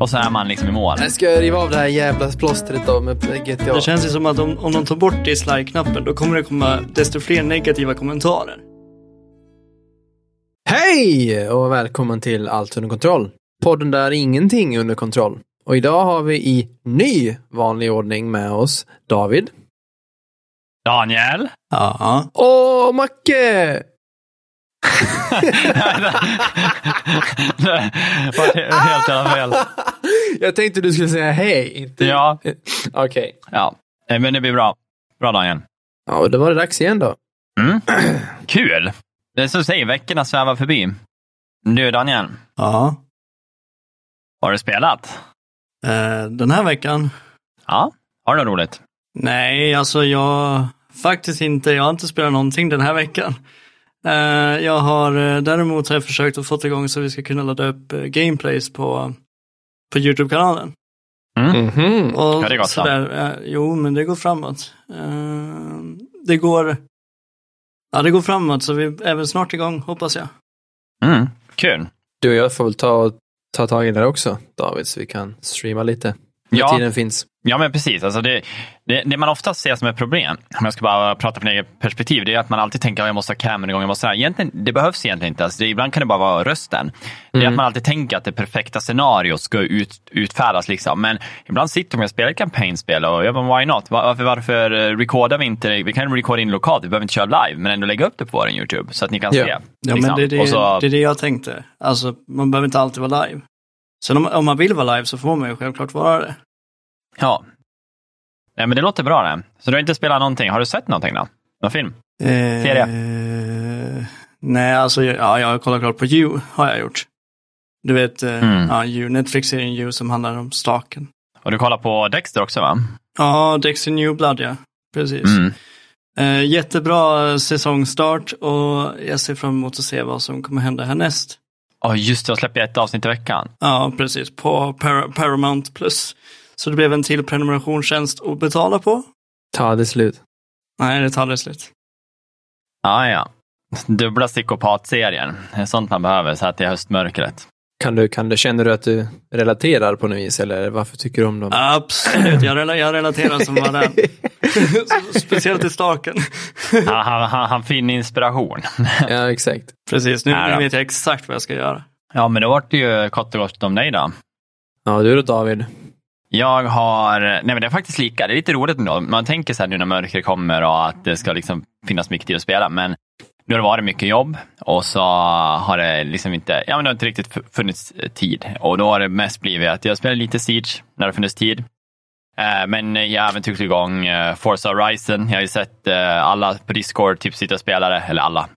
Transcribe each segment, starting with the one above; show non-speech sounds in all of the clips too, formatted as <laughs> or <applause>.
Och så är man liksom i mål. Jag ska riva av det här jävla plåstret då med GTA. Det känns ju som att om, om de tar bort dislike-knappen då kommer det komma desto fler negativa kommentarer. Hej och välkommen till Allt under kontroll. Podden där ingenting är under kontroll. Och idag har vi i ny vanlig ordning med oss David. Daniel? Ja. Och Macke! Det var helt jävla fel. Jag tänkte du skulle säga hej, inte... Ja. Okej. Ja, Eh, men det blir bra. Bra Daniel. Ja, och då var det dags igen då. Mm. Kul! Det är som du säger, veckorna svävar förbi. Du Daniel, Ja. har du spelat? Eh, den här veckan? Ja, har du något roligt? Nej, alltså jag faktiskt inte. Jag har inte spelat någonting den här veckan. Eh, jag har eh, däremot har jag försökt att få igång så vi ska kunna ladda upp eh, gameplays på, på YouTube-kanalen. Mm. Mhm. Och Ja, det är gott, sådär, jo, men det går framåt. Det går Ja, det går framåt så vi är väl snart igång, hoppas jag. Mm. Kul. Du och jag får väl ta, och ta tag i det också, David, så vi kan streama lite. När Ja. tiden finns. Ja, men precis. Alltså det, det, det man ofta ser som ett problem, om jag ska bara prata från eget perspektiv, det är att man alltid tänker att jag måste ha kameran igång. Jag måste ha. Egentligen, det behövs egentligen inte. Alltså det, ibland kan det bara vara rösten. Det är att man alltid tänker att det perfekta scenariot ska ut, utfärdas. Liksom. Men ibland sitter man och spelar ett kampanjspel och jag bara, why not? Varför, varför eh, recordar vi inte? Vi kan recorda in lokalt, vi behöver inte köra live, men ändå lägga upp det på vår YouTube så att ni kan Ja. se. Ja, liksom. men det är det, så, det är det jag tänkte. Alltså, man behöver inte alltid vara live. Sen om, om man vill vara live så får man ju självklart vara det. ja. Nej, men det låter bra det. Så du har inte spelat någonting. Har du sett någonting då? Någon film? Serie? Eh, nej, alltså ja, jag har kollat klart på You, har jag gjort. Du vet, eh, Mm. ja, You, Netflix-serien You som handlar om staken. Och du kollar på Dexter också va? Ja, Dexter New Blood, ja. Precis. Mm. Eh, jättebra säsongstart och jag ser fram emot att se vad som kommer hända härnäst. Ja, just det. Jag släpper ett avsnitt i veckan. Ja, precis. På Par- Paramount Plus. Så det blev en till prenumerationstjänst att betala på. Ta det slut. Nej, det tar aldrig slut. Ja, ja. Dubbla psykopatserien. Det är sånt man behöver så att det är höstmörkret. Kan du, kan du, känner du att du relaterar på något vis, eller varför tycker du om dem? Absolut, jag, rela- jag relaterar som var den. <laughs> <laughs> Speciellt i staken. <laughs> Han, han, han, han finner inspiration. <laughs> Ja, exakt. Precis, nu, nu vet jag exakt vad jag ska göra. Ja, men då vart det ju kort och gott om dig då. Ja, du då David? Jag har, nej men det är faktiskt lika, det är lite roligt ändå. Man tänker så här nu när mörkret kommer och att det ska liksom finnas mycket tid att spela, men nu har det varit mycket jobb och så har det liksom inte, ja men det har inte riktigt funnits tid. Och då har det mest blivit att jag spelar lite Siege när det funnits tid. Eh, Men jag har även tryckt igång eh, Forza Horizon. Jag har ju sett eh, alla på Discord sitta och spela det, eller alla.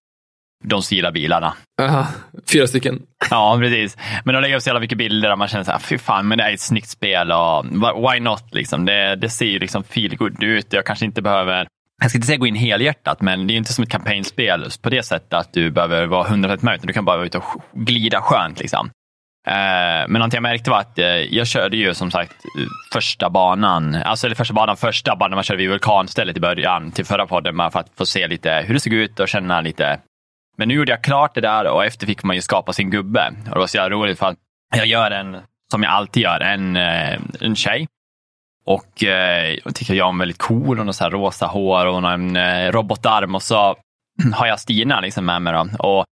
De gillar bilarna. Aha, fyra stycken. <laughs> Ja, precis. Men de lägger upp så jävla mycket bilder och man känner så här, fy fan, men det är ett snyggt spel och why not liksom. Det, det ser ju liksom feel good ut. Jag kanske inte behöver, jag ska inte säga gå in helhjärtat, men det är inte som ett kampanjspel på det sättet att du behöver vara 100% med, utan du kan bara vara ute och glida skönt liksom. Eh, men någonting jag märkte var att eh, jag körde ju som sagt första banan, alltså eller första banan, första banan man körde vid vulkanstället i början till förra podden bara för att få se lite hur det såg ut och känna lite men nu gjorde jag klart det där och efter fick man ju skapa sin gubbe. Och det var så jävla roligt för att jag gör en, som jag alltid gör, en, eh, en tjej. Och jag tycker jag är väldigt cool. Hon har så här rosa hår och hon har en robotarm och så har jag Stina liksom med mig. Då. Och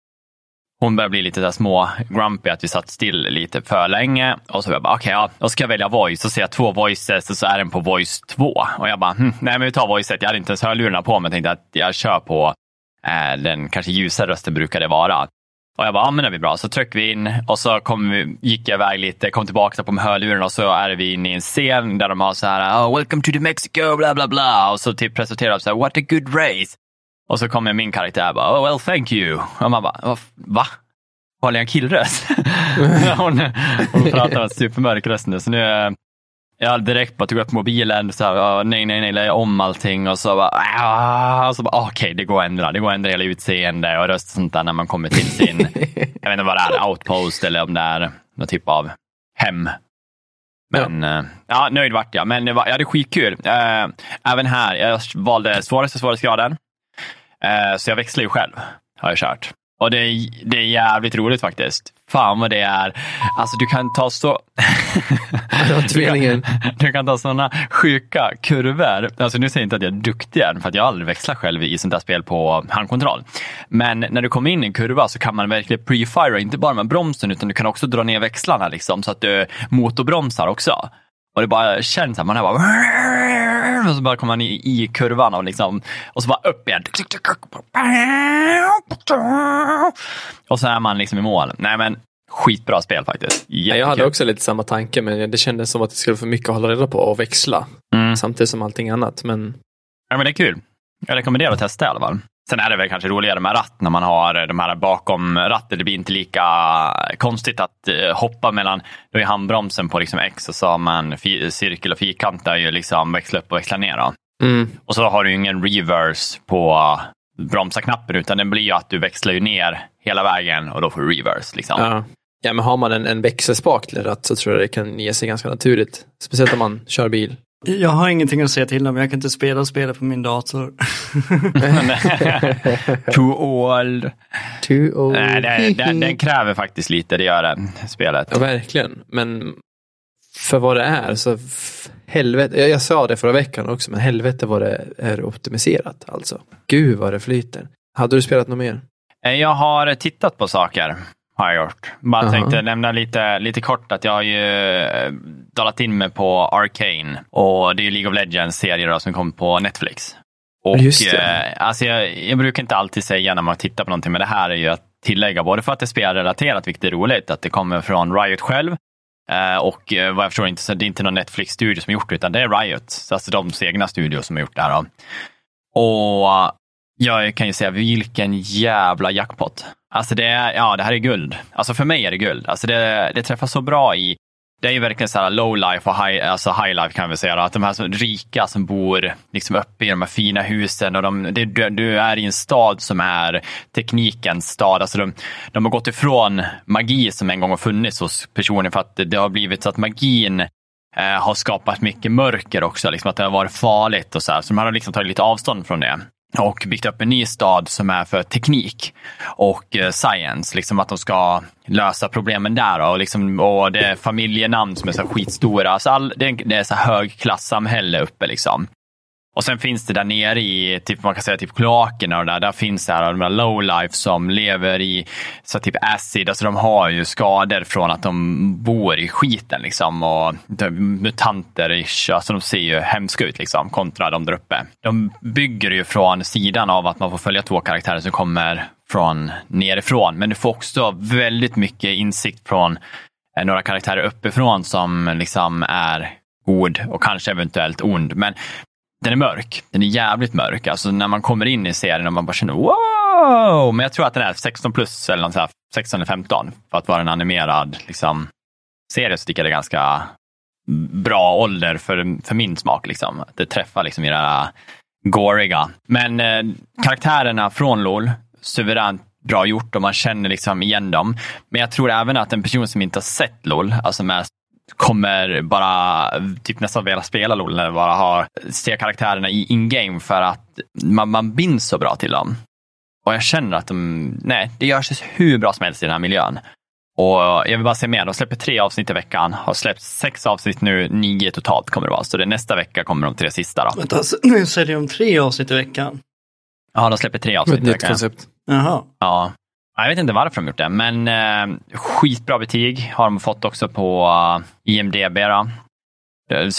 hon börjar bli lite så små grumpy att vi satt still lite för länge. Och så jag bara, okej, ja, då ska jag välja voice. Och ser jag två voices och så är den på voice 2. Och jag bara, hm, nej men vi tar voice 1. Jag hade inte ens hörlurarna på mig. Tänkte att jag kör på eh, den kanske ljusa rösten brukar det vara. Och jag bara, ja men det blir bra. Så tryckte vi in och så kom vi, gick jag iväg lite, kom tillbaka på med hörlurarna och så är vi inne i en scen där de har så här, oh, welcome to the Mexico, bla bla bla. Och så typ presenterar de så här, what a good race. Och så kommer min karaktär bara, oh well thank you. Och man bara, "Va-? Håller jag en killröst? <laughs> hon, hon pratar med supermörk röst nu. Så nu, eh, jag direkt bara tog upp mobilen, så här, "Ah, nej, nej, nej, la om allting och så bara, ah, och så bara okej, det går att ändra. Det går att ändra hela utseende och röst och sånt där när man kommer till sin, <laughs> jag vet inte vad det är, outpost eller om det är någon typ av hem. Men ja, ja nöjd vart jag. Men det var, jag hade skitkul. Eh, även här, jag valde svåraste svårighetsgraden. Eh, så jag växlar ju själv, har jag kört. Och det är, det är jävligt roligt faktiskt. Fan vad det är. Alltså du kan ta så... <laughs> Du, kan, du kan ta sådana sjuka kurvor. Alltså nu säger jag inte att jag är duktig än, för att jag aldrig växlat själv i sånt där spel på handkontroll. Men när du kommer in i en kurva så kan man verkligen pre-fira, inte bara med bromsen, utan du kan också dra ner växlarna liksom, så att du motorbromsar också. Och det bara känns att man är bara... Och så bara kommer man i, i kurvan och, liksom, och så bara upp igen. Och så är man liksom i mål. Nej men skitbra spel faktiskt. Jättekul. jag hade också lite samma tanke men det kändes som att det skulle få mycket att hålla reda på och växla. Mm. Samtidigt som allting annat. Men Ja, men det är kul. Jag rekommenderar att testa i alla fall. Sen är det väl kanske roligare med ratt när man har de här bakom ratten. Det blir inte lika konstigt att eh, hoppa mellan, då är handbromsen på liksom X och så har man cirkel och fyrkant där ju liksom växla upp och växla ner. Mm, Och så har du ju ingen reverse på bromsa-knappen utan det blir ju att du växlar ju ner hela vägen och då får du reverse. Liksom. ja. ja, men har man en, en växelspak till ratt så tror jag det kan ge sig ganska naturligt. Speciellt om man kör bil. Jag har ingenting att säga till om, jag kan inte spela spelet på min dator. <laughs> Too old. Too old. Nej, det, det, den <laughs> kräver faktiskt lite, det gör den, spelet. Ja, verkligen. Men för vad det är så helvete. Jag, jag sa det förra veckan också, men helvete vad det är optimiserat alltså. Gud vad det flyter. Hade du spelat något mer? Eh, Jag har tittat på saker, har jag gjort. Bara Jaha. tänkte nämna lite, lite kort att jag har ju eh, dalat in mig på Arcane och det är ju League of Legends-serier då som kom på Netflix. Och, Just det. eh, alltså jag, jag brukar inte alltid säga när man tittar på någonting, men det här är ju att tillägga, både för att det är spelrelaterat, vilket är roligt, att det kommer från Riot själv, eh, och eh, vad jag förstår inte, så det är inte någon Netflix-studio som har gjort det, utan det är Riot, så alltså de egna studio som har gjort det här. Då. Och jag kan ju säga, vilken jävla jackpot. Alltså det är, ja det här är guld. Alltså för mig är det guld. Alltså det, det träffar så bra i, det är ju verkligen så här low life och high, alltså high life kan vi säga. Då. Att de här som rika som bor liksom uppe i de här fina husen och de, det, du, du är i en stad som är teknikens stad. Alltså de, de har gått ifrån magi som en gång har funnits hos personer för att det, det har blivit så att magin eh, har skapat mycket mörker också, liksom att det har varit farligt och så här. Så de har liksom tagit lite avstånd från det och byggt upp en ny stad som är för teknik och eh, science. Liksom att de ska lösa problemen där. Och, liksom, och det är familjenamn som är så skitstora. Alltså all, det, är, det är så högklassamhälle uppe. Liksom. Och sen finns det där nere i, typ, man kan säga typ kloakerna och där, där finns det här, de här low life som lever i så typ acid, alltså de har ju skador från att de bor i skiten liksom. Och mutanter, ish, alltså de ser ju hemska ut liksom kontra de där uppe. De bygger ju från sidan av att man får följa två karaktärer som kommer från nerifrån, men du får också väldigt mycket insikt från eh, några karaktärer uppifrån som liksom är god och kanske eventuellt ond. Men den är mörk. Den är jävligt mörk. Alltså när man kommer in i serien och man bara känner wow! Men jag tror att den är 16 plus eller något så här, 16 eller 15 för att vara en animerad liksom, serie så tycker jag det är ganska bra ålder för, för min smak. Liksom. Det träffar liksom i det här goriga. Men eh, karaktärerna från LOL, suveränt bra gjort och man känner liksom igen dem. Men jag tror även att en person som inte har sett LOL, alltså med kommer bara typ nästan vilja spela LOL när bara har, se karaktärerna i in-game för att man, man binds så bra till dem. Och jag känner att de, nej, det görs hur bra som helst i den här miljön. Och jag vill bara se mer. De släpper tre avsnitt i veckan. Har släppt sex avsnitt nu, nio totalt kommer det vara. Så det nästa vecka kommer de tre sista då. Vänta, så nu säger de tre avsnitt i veckan? Ja, de släpper tre Ett avsnitt i nytt veckan. koncept. Jaha. Ja. Jag vet inte varför de gjort det, men eh, skitbra betyg har de fått också på uh, IMDB. Då.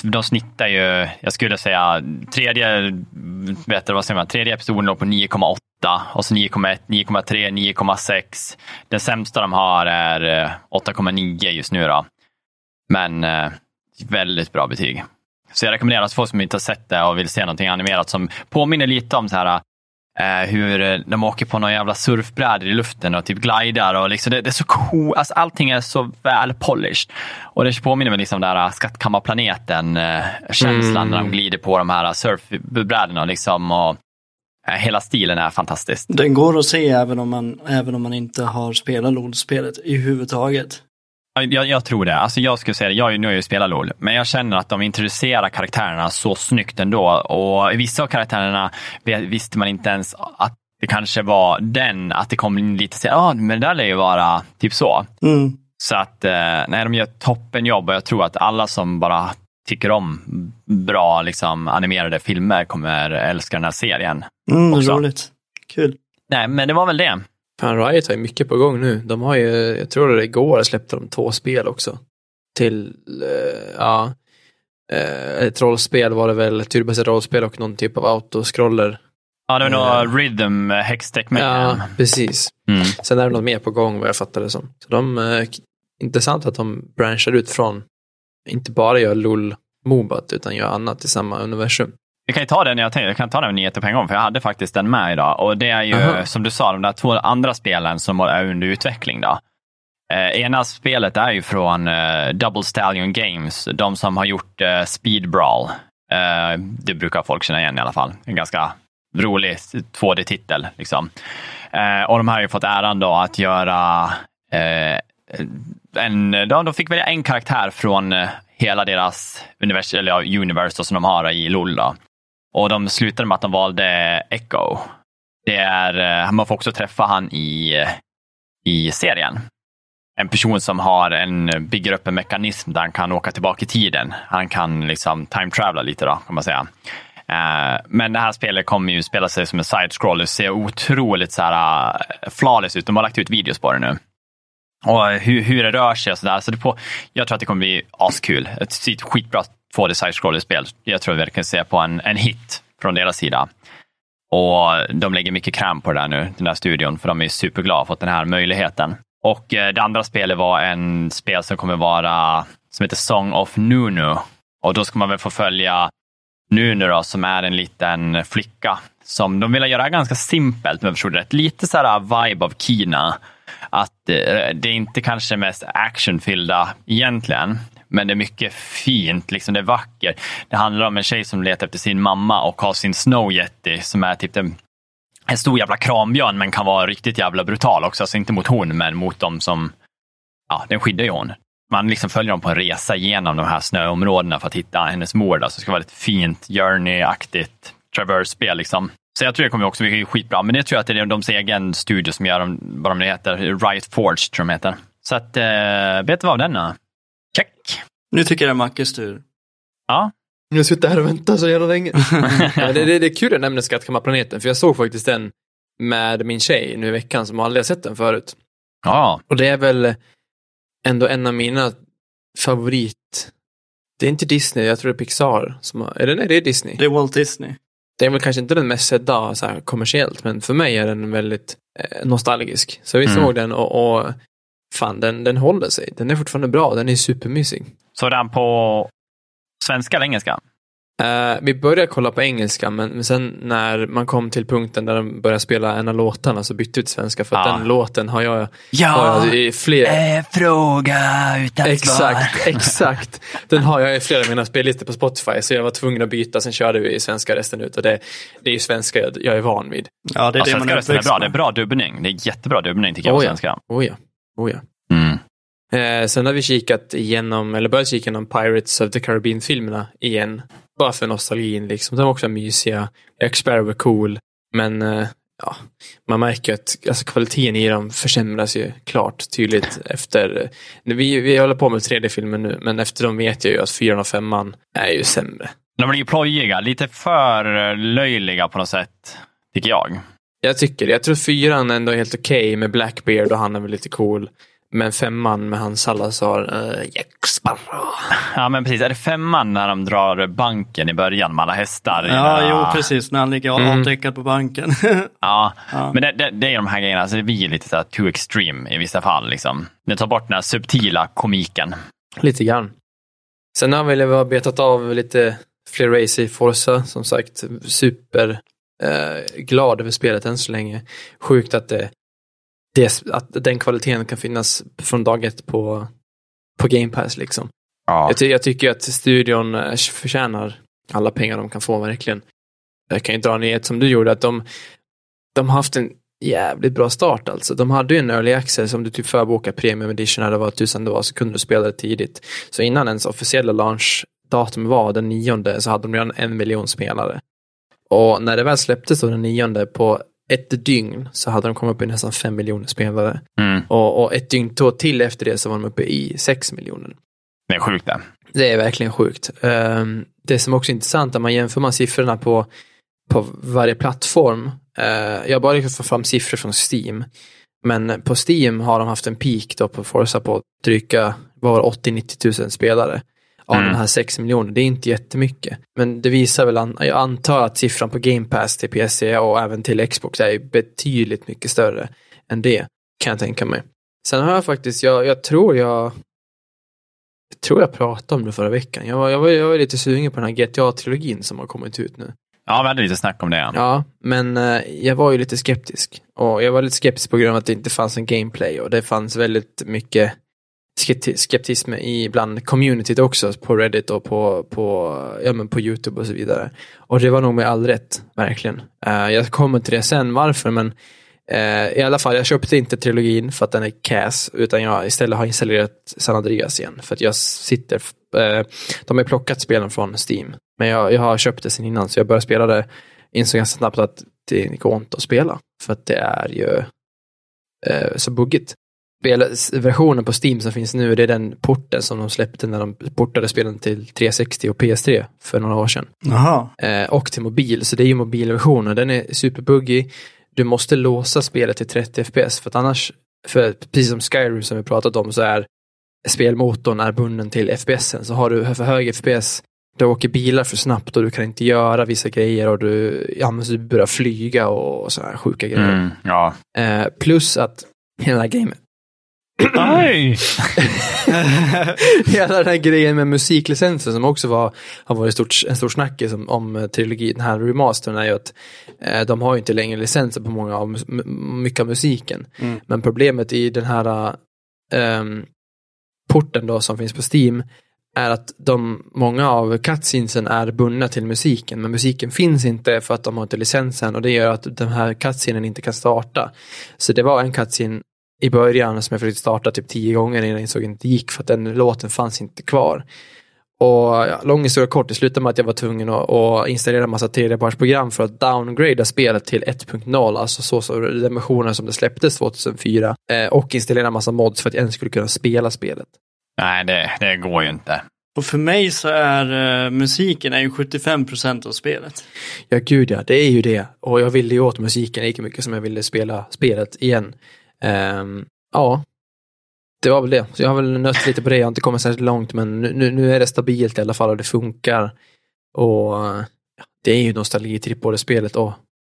De, snittar ju, jag skulle säga, tredje, vet vad säger man, tredje episoden låg på 9,8 och så 9,1, 9,3, 9,6. Den sämsta de har är eh, 8,9 just nu. Då. Men eh, väldigt bra betyg. Så jag rekommenderar att folk som inte har sett det och vill se någonting animerat som påminner lite om så här Eh, hur eh, de åker på några jävla surfbrädor i luften och typ glidar. Och liksom, det, det är så cool. Alltså, allting är så väl polished. Och det påminner mig liksom där skattkammarplaneten-känslan Mm. när de glider på de här surfbrädorna. Liksom, och, eh, hela stilen är fantastisk. Den går att se även om man, även om man inte har spelat LOL-spelet i huvudtaget. Jag, jag tror det. Alltså jag skulle säga det. Jag, nu har jag ju spelat LOL, men jag känner att de introducerar karaktärerna så snyggt ändå. Och vissa av karaktärerna visste man inte ens att det kanske var den, att det kom in lite så ja ah, men det där lär ju vara typ så. Mm. Så att, eh, nej, de gör toppenjobb och jag tror att alla som bara tycker om bra liksom, animerade filmer kommer älska den här serien. Mm, roligt. Kul. Nej, men det var väl det. Fan, Riot har ju mycket på gång nu. De har ju, jag tror det igår släppte de två spel också. Till, eh, ja, eh, ett rollspel var det väl, turbaserat rollspel och någon typ av autoscroller. Ja, det var Eh. nog Rhythm Hextech med. Ja, precis. Mm. Sen är det något mer på gång vad jag fattar det som. Så de, eh, intressant att de branchar ut från, inte bara gör LOL Mobat, utan gör annat i samma universum. Vi kan ju ta den jag tänkte, jag kan ta den nyheten på en gång, för jag hade faktiskt den med idag. Och det är ju, Aha. som du sa, de där två andra spelen som är under utveckling. Då. Eh, ena spelet är ju från eh, Double Stallion Games, de som har gjort eh, Speed Brawl. Eh, det brukar folk känna igen i alla fall. En ganska rolig 2D-titel. Liksom. Eh, och de har ju fått äran då att göra eh, en, de, de fick välja en karaktär från eh, hela deras univers, eller ja, universe som de har i LOL. Då. Och de slutade med att de valde Echo. Det är, eh, man får också träffa han i, eh, i serien. En person som har en, bygger upp en mekanism där han kan åka tillbaka i tiden. Han kan liksom time travela lite då, kan man säga. Eh, men det här spelet kommer ju spela sig som en side-scroller, ser otroligt så här flawless ut. De har lagt ut videos på det nu. Och hur, hur det rör sig och sådär. Så det på, jag tror att det kommer bli askul. Ett skitbra 2D side-scroller-spel. Jag tror vi verkligen ser på en, en hit från deras sida. Och de lägger mycket kräm på det där nu, den där studion, för de är superglada att fått den här möjligheten. Och eh, det andra spelet var en spel som kommer vara, som heter Song of Nunu. Och då ska man väl få följa Nunu då, som är en liten flicka. Som de vill göra ganska simpelt, men jag förstod det rätt. Lite så här uh, vibe av Kina. Att eh, det är inte kanske mest actionfyllda egentligen, men det är mycket fint, liksom det är vackert. Det handlar om en tjej som letar efter sin mamma och har sin Snow Yeti som är typ en, en stor jävla krambjörn men kan vara riktigt jävla brutal också. Alltså inte mot hon, men mot dem som, ja, den skyddar ju hon. Man liksom följer dem på en resa genom de här snöområdena för att hitta hennes mor. Alltså det ska vara ett fint journey-aktigt traverse-spel. Liksom. Så jag tror det kommer också bli skitbra. Men det tror jag att det är deras egen studio som gör dem, vad de nu heter. Riot Forge tror de heter. Så att, eh, vet du vad den då? Check. Nu tycker jag det är Mackes tur. Ja. Jag har suttit här och väntat så jävla länge. <laughs> ja, det, det, det är kul att nämna Skattkammarplaneten, för jag såg faktiskt den med min tjej nu i veckan som aldrig har sett den förut. Ja. Och det är väl ändå en av mina favorit... Det är inte Disney, jag tror det är Pixar. Som har, eller nej, det är Disney. Det är Walt Disney. Det är väl kanske inte den mest sedda så här, kommersiellt, men för mig är den väldigt eh, nostalgisk. Så vi Mm. såg den och, och fan, den, den håller sig. Den är fortfarande bra, den är supermysig. Så den på svenska eller engelska? Eh, vi började kolla på engelska, men, men sen när man kom till punkten där de började spela en av låtarna så bytte vi till svenska, för att Ja. den låten har jag, har Ja, jag i fler... eh, fråga utan Exakt, <laughs> exakt. Den har jag i flera av mina spellistor på Spotify, så jag var tvungen att byta, sen körde vi i svenska resten ut. Och det, det är ju svenska jag, jag är van vid. Ja, det är Ja, det man är är bra. Det är bra dubbning. Det är jättebra dubbning tycker jag på Oh ja. svenska. Oh ja, oh ja. Mm. Eh, sen har vi kikat igenom, eller börjat kika igenom Pirates of the Caribbean-filmerna igen. Bara för nostalgin liksom. De var också mysiga. Jack Sparrow var cool. Men eh, ja, man märker att alltså, kvaliteten i dem försämras ju klart tydligt efter. Vi, vi håller på med 3D-filmer nu, men efter dem vet jag ju att 4 och 5 är ju sämre. De blir ju plojiga, lite för löjliga på något sätt, tycker jag. Jag tycker det. Jag tror fyran ändå är helt okej med Blackbeard och han är väl lite cool. Men femman med hans Salazar, uh, Jack Sparrow. Ja, men precis. Är det femman när de drar banken i början med alla hästar? Ja, den- jo precis. När han ligger Mm. avdäckad på banken. <laughs> Ja, Ja. men det, det, det är de här grejerna, alltså det blir lite så too extreme i vissa fall. Liksom. Det tar bort den här subtila komiken. Lite grann. Sen har vi väl betat av lite fler race i Forza, som sagt. Super eh, glad över spelet än så länge. Sjukt att, det, det, att den kvaliteten kan finnas från dag ett på, på Game Pass liksom. Ja. Jag, ty jag tycker att studion eh, förtjänar alla pengar de kan få verkligen. Jag kan ju dra ner ett som du gjorde, att de, de har haft en jävligt bra start alltså. De hade ju en early access, om du typ förbokar premium edition eller vad tusan det var, så kunde du spela det tidigt. Så innan ens officiella launchdatum var den nionde så hade de redan en miljon spelare. Och när det väl släpptes då den nionde på ett dygn så hade de kommit upp i nästan fem miljoner spelare. Mm. Och, och ett dygn till efter det så var de uppe i sex miljoner. Det är sjukt det. Det är verkligen sjukt. Um, det som också är intressant om man jämför man siffrorna på, på varje plattform. Uh, jag har bara lyckats få fram siffror från Steam. Men på Steam har de haft en peak då på Forza på dryga, vad var 80-90 000 spelare. Av Mm. de här 6 miljoner, det är inte jättemycket. Men det visar väl, an- jag antar att siffran på Game Pass till PC och även till Xbox är betydligt mycket större än det, kan jag tänka mig. Sen har jag faktiskt, jag, jag tror jag jag tror jag pratade om det förra veckan. Jag var, jag var, jag var lite sugen på den här GTA-trilogin som har kommit ut nu. Ja, vi hade lite snack om det. Ja. Ja, men eh, jag var ju lite skeptisk. Och jag var lite skeptisk på grund av att det inte fanns en gameplay och det fanns väldigt mycket skeptism i bland communityt också på Reddit och på, på, ja, men på YouTube och så vidare. Och det var nog med all rätt, verkligen. Uh, jag kommer till det sen varför, men uh, i alla fall, jag köpte inte trilogin för att den är cass, utan jag istället har installerat San Andreas igen. För att jag sitter, uh, de har ju plockat spelen från Steam, men jag, jag har köpt det sen innan, så jag började spela det, insåg ganska snabbt att det går inte att spela, för att det är ju så buggigt. Spel- versionen på Steam som finns nu, det är den porten som de släppte när de portade spelen till 360 och PS3 för några år sedan. Jaha. Eh, och till mobil, så det är ju mobilversionen. Den är superbuggig. Du måste låsa spelet till 30 FPS, för att annars, för precis som Skyrim som vi pratat om, så är spelmotorn är bunden till FPSen. Så har du för hög FPS, du åker bilar för snabbt och du kan inte göra vissa grejer och du, ja, men så du börjar flyga och sådana här sjuka grejer. Mm, ja. Eh, plus att hela den Oj! <laughs> hela den här grejen med musiklicensen som också var, har varit stort, en stor snackis om, om eh, trilogin, den här remastern är ju att eh, de har ju inte längre licenser på många av, mycket av musiken. Mm. Men problemet i den här ehm, porten då som finns på Steam är att de, många av cutscenesen är bundna till musiken, men musiken finns inte för att de har inte licensen och det gör att den här cutscenen inte kan starta. Så det var en cutscene i början som jag försökte starta typ tio gånger innan jag insåg att det inte gick för att den låten fanns inte kvar. Och ja, lång historia kort, det slutade med att jag var tvungen att, att installera en massa tredjepartsprogram för att downgrada spelet till 1.0, alltså så, så den versionen som det släpptes 2004. Eh, och installera en massa mods för att jag ens skulle kunna spela spelet. Nej, det, det går ju inte. Och för mig så är eh, musiken är ju 75% av spelet. Ja, gud ja, det är ju det. Och jag ville ju åt musiken lika mycket som jag ville spela spelet igen. Um, ja, det var väl det. Så jag har väl nött lite på det, jag har inte kommit särskilt långt, men nu, nu, är det stabilt i alla fall och det funkar. Och det är ju nostalgitripp både spelet och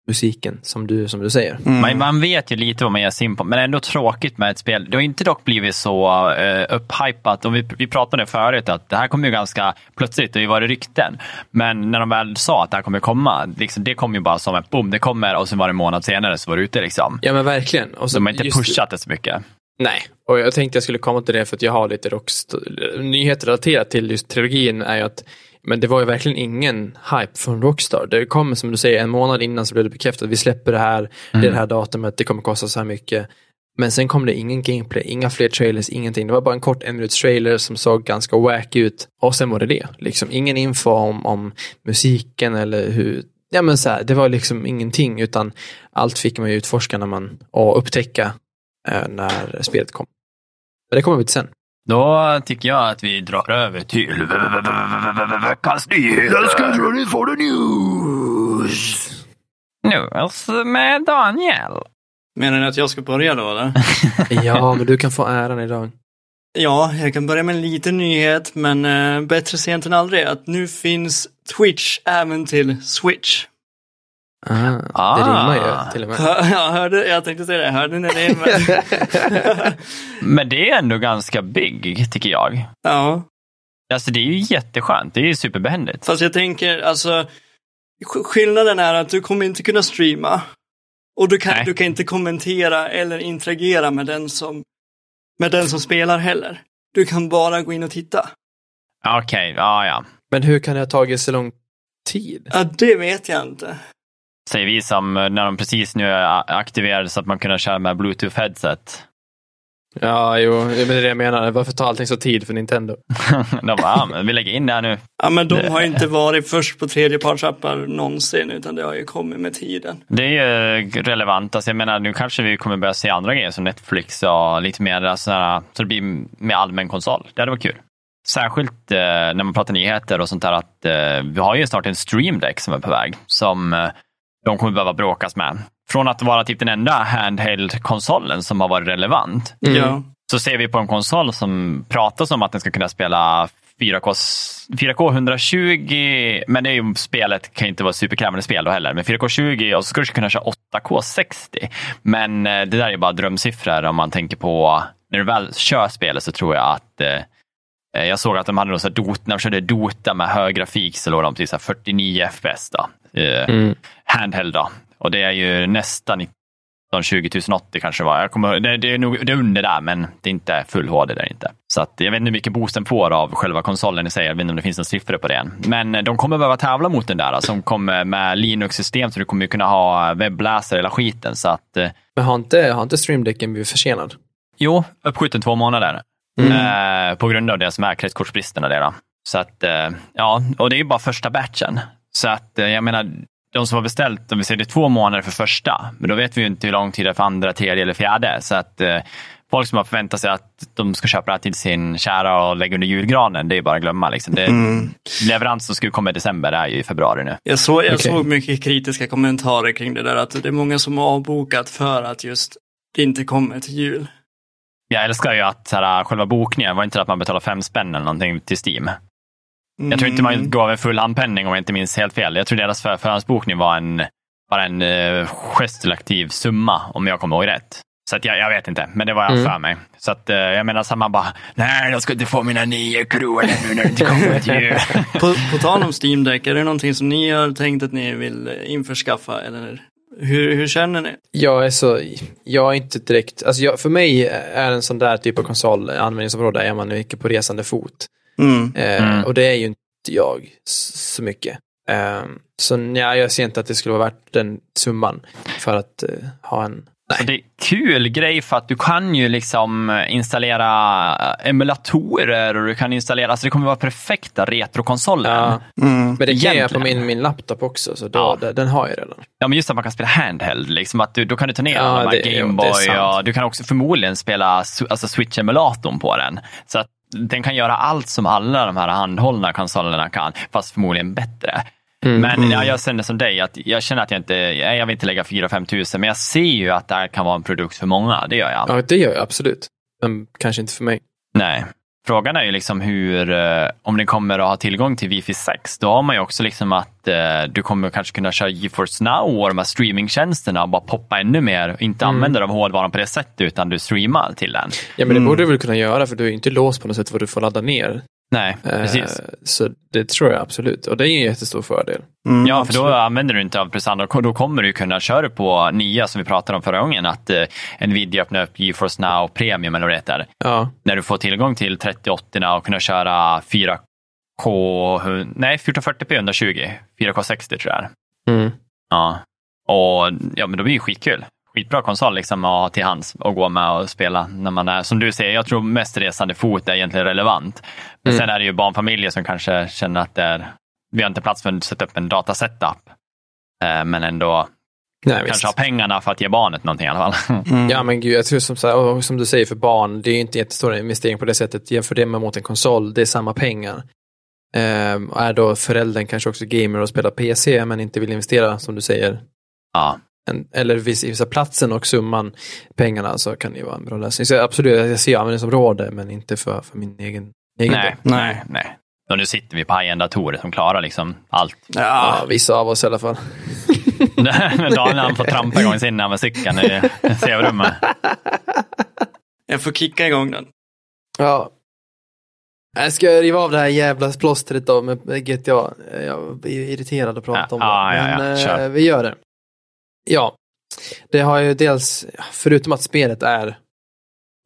musiken, som du, som du säger. Man, man vet ju lite vad man ger sig in på, men det är ändå tråkigt med ett spel. Det har inte dock blivit så uh, upphypat. Och vi, vi pratade förut, att det här kommer ju ganska plötsligt, det har ju varit rykten. Men när de väl sa att det här kommer komma, liksom, det kom ju bara som ett boom, det kommer och sen var det en månad senare så var det ute. Liksom. Ja men verkligen. Och så De har inte pushat det så mycket. Nej, och jag tänkte jag skulle komma till det för att jag har lite rockst- nyheter relaterat till just trilogin är ju att men det var ju verkligen ingen hype från Rockstar. Det kom som du säger en månad innan så blev det bekräftat. Vi släpper det här, det är det här datumet, det kommer kosta så här mycket. Men sen kom det ingen gameplay, inga fler trailers, ingenting. Det var bara en kort en minuts trailer som såg ganska wack ut. Och sen var det det. Liksom ingen info om, om musiken eller hur, ja men så här, det var liksom ingenting utan allt fick man ju utforska när man, och upptäcka eh, när spelet kom. Men det kommer vi till sen. Då tycker jag att vi drar över till veckans nyheter. ready for the news! News med Daniel. Menar ni att jag ska börja då eller? <laughs> Ja, men du kan få äran idag. Ja, jag kan börja med en liten nyhet, men eh, bättre sent än aldrig. Att nu finns Twitch även till Switch. Ah, Det Ah. rimmar ju till och med. <laughs> Jag, hörde, jag tänkte säga det, hörde ni det? Men, <laughs> Men det är ändå ganska big, tycker jag. ja, Alltså det är ju jätteskönt, det är ju superbehändigt. fast jag tänker alltså, sk- skillnaden är att du kommer inte kunna streama. Och du kan, Nej. du kan inte kommentera eller interagera med den som, med den som spelar heller. Du kan bara gå in och titta. Okej, ja ja. Men hur kan det ha tagit så lång tid? Ja, det vet jag inte. Säger vi som eh, när de precis nu är aktiverade så att man kunde köra med bluetooth headset. Ja, jo, det är det jag menar. Varför tar allting så tid för Nintendo? <laughs> De bara, ja, men vi lägger in det här nu. Ja, men de har inte varit först på tredjepartsappar någonsin, utan det har ju kommit med tiden. Det är ju relevant. Alltså, jag menar, nu kanske vi kommer börja se andra grejer som Netflix och lite mer alltså, så det blir med allmän konsol. Det hade varit kul. Särskilt eh, när man pratar nyheter och sånt där att eh, vi har ju snart en stream deck som är på väg som eh, de kommer behöva bråkas med. Från att vara typ den enda handheld-konsolen som har varit relevant Mm. Så ser vi på en konsol som pratas om att den ska kunna spela 4K, 4K 120, men det är ju, spelet kan ju inte vara superkrävande spel då heller, men 4K 20 och så ska du kunna köra 8K 60. Men eh, det där är ju bara drömsiffror om man tänker på, när du väl kör spelet så tror jag att eh, jag såg att de hade något så här Dota, när de körde Dota med hög grafik så låg de till så här 49 FPS då. Eh, Mm. Handheld då. Och det är ju nästan 19 20 080 kanske var. Jag kommer, det, det, är nog, det är under där, men det är inte full HD där inte. Så att, jag vet inte hur mycket boost den får av själva konsolen i sig. Jag vet inte om det finns några siffror på det än. Men de kommer behöva tävla mot den där som kommer med Linux-system, så du kommer ju kunna ha webbläsare hela skiten. Så att, eh, Men har inte, har inte streamdecken blivit försenad? jo, uppskjuten två månader. Mm. Eh, på grund av det som är kretskortsbristerna. Det då. Så att, eh, ja, och det är ju bara första batchen. Så att, eh, jag menar, de som har beställt, om vi säger det är två månader för första, men då vet vi ju inte hur lång tid det är för andra, tredje eller fjärde. Så att eh, folk som har förväntat sig att de ska köpa det här till sin kära och lägga under julgranen, det är bara att glömma. Liksom. Det, Mm. Leverans som skulle komma i december är ju i februari nu. Jag, såg, jag Okej. såg mycket kritiska kommentarer kring det där, att det är många som har avbokat för att just det inte kommer till jul. Jag älskar ju att här, själva bokningen var inte att man betalar fem spänn eller någonting till Steam. Jag tror inte Mm. man gav en full handpenning om jag inte minns helt fel. Jag tror deras för, förhandsbokning var en, bara en uh, gestilaktiv summa om jag kommer ihåg rätt. Så att jag, jag vet inte, men det var jag Mm. för mig. Så att, eh, jag menar, så man bara, nej, jag ska inte få mina nio kronor nu när det inte kommer till jul. På, på tal om Steam Deck, är det någonting som ni har tänkt att ni vill eh, införskaffa? Eller hur, hur känner ni? Jag är så, jag är inte direkt, alltså jag, för mig är en sån där typ av konsol användningsområde är man mycket på resande fot. Mm. Eh, Mm. Och det är ju inte jag så mycket. Eh, så ja, jag ser inte att det skulle vara värt den summan för att eh, ha en Så det är kul grej för att du kan ju liksom installera emulatorer och du kan installera, alltså det kommer vara perfekta retrokonsoler. Ja, Mm. men det kan jag på min, min laptop också, så då, Ja. den, har jag redan. Ja, men just att man kan spela handheld, liksom att du, då kan du ta ner Ja, Gameboy och du kan också förmodligen spela alltså Switch-emulatorn på den. Så att den kan göra allt som alla de här handhållna konsolerna kan, fast förmodligen bättre. Mm. Men ja, jag känner som dig, att jag känner att jag inte, ja, jag vill inte lägga 4-5 tusen, men jag ser ju att det här kan vara en produkt för många, det gör jag. Ja, det gör jag absolut. Men kanske inte för mig. Nej. Frågan är ju liksom hur, eh, om den kommer att ha tillgång till Wi-Fi 6, då har man ju också liksom att eh, du kommer kanske kunna köra GeForce Now och de här streamingtjänsterna och bara poppa ännu mer och inte Mm. använda de hårdvaran på det sättet utan du streamar till den. Ja, men det Mm. borde du väl kunna göra för du är ju inte låst på något sätt vad du får ladda ner. Nej, Eh, precis. Så det tror jag absolut. Och det är en jättestor fördel. Mm, Ja, för då absolut. använder du inte av prestanda. Då kommer du kunna köra på nya som vi pratade om förra gången, att eh, Nvidia öppnar upp GeForce Now Premium eller vad det heter. Ja, När du får tillgång till 3080 och kunna köra 4K, hu- nej 1440p 120, 4K 60 tror jag mm. Ja, och ja, men då blir det skitkul. Skitbra konsol liksom att ha till hands och gå med och spela när man är, som du säger, jag tror mest resande fot är egentligen relevant. Men Mm. sen är det ju barnfamiljer som kanske känner att det är, vi har inte plats för att sätta upp en datasetup. Eh, Men ändå Nej, kanske visst. ha pengarna för att ge barnet någonting i alla fall. <laughs> Mm. Ja, men gud, jag tror som, så som du säger för barn, det är ju inte jättestor investering på det sättet. Jämför det med mot en konsol, det är samma pengar. Och är då föräldern kanske också gamer och spelar PC men inte vill investera, som du säger, Ja, en, eller visa, platsen och summan pengarna så kan det ju vara en bra lösning. Så absolut, jag ser användningsområde men inte för, för min egen, egen nej, del. nej, nej. Och nu sitter vi på high-end datorer som klarar liksom allt. Ja, Ja, vissa av oss i alla fall. <laughs> Daniel han får trampa igång sin med cykeln i <laughs> sovrummet. jag får kicka igång den. Ja. Jag ska riva av det här jävla plåstret då med GTA. Jag blir irriterad att prata Ja, om det. ja, ja, Men ja, eh, kör. vi gör det. Ja. Det har ju dels, förutom att spelet är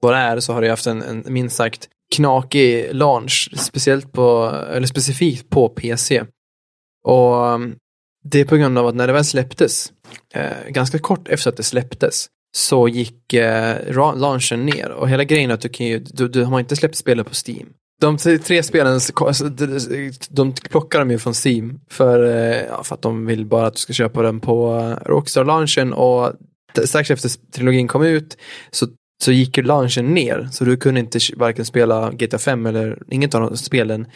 vad det är, så har det ju haft en, en minst sagt knakig launch. Speciellt på, eller specifikt på PC. Och mm, det är på grund av att när det väl släpptes, eh, ganska kort efter att det släpptes, så gick eh, launchen ner. Och hela grejen är att du, kan ju, du, du har inte släppt spelet på Steam. De tre, spelen, de, plockar de ju från Steam för, eh, ja, för att de vill bara att du ska köpa den på eh, Rockstar-launchen och strax efter trilogin kom ut så, så gick ju launchen ner så du kunde inte varken spela GTA 5 eller inget av de spelen.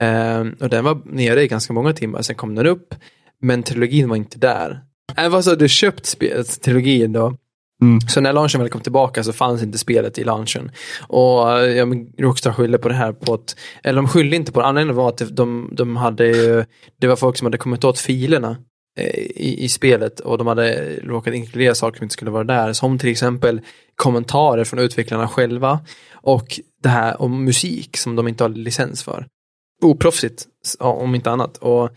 Eh, och den var nere i ganska många timmar, sen kom den upp men trilogin var inte där. Äh, Även fast du hade köpt trilogin då Mm. så när launchen väl kom tillbaka så fanns inte spelet i launchen. Och ja, men Rockstar skyllde på det här på att, eller de skyllde inte på det, anledningen var att de, de hade ju, det var folk som hade kommit åt filerna eh, i, i spelet och de hade råkat inkludera saker som inte skulle vara där. Som till exempel kommentarer från utvecklarna själva och det här om musik som de inte har licens för. Oproffsigt, om inte annat. Och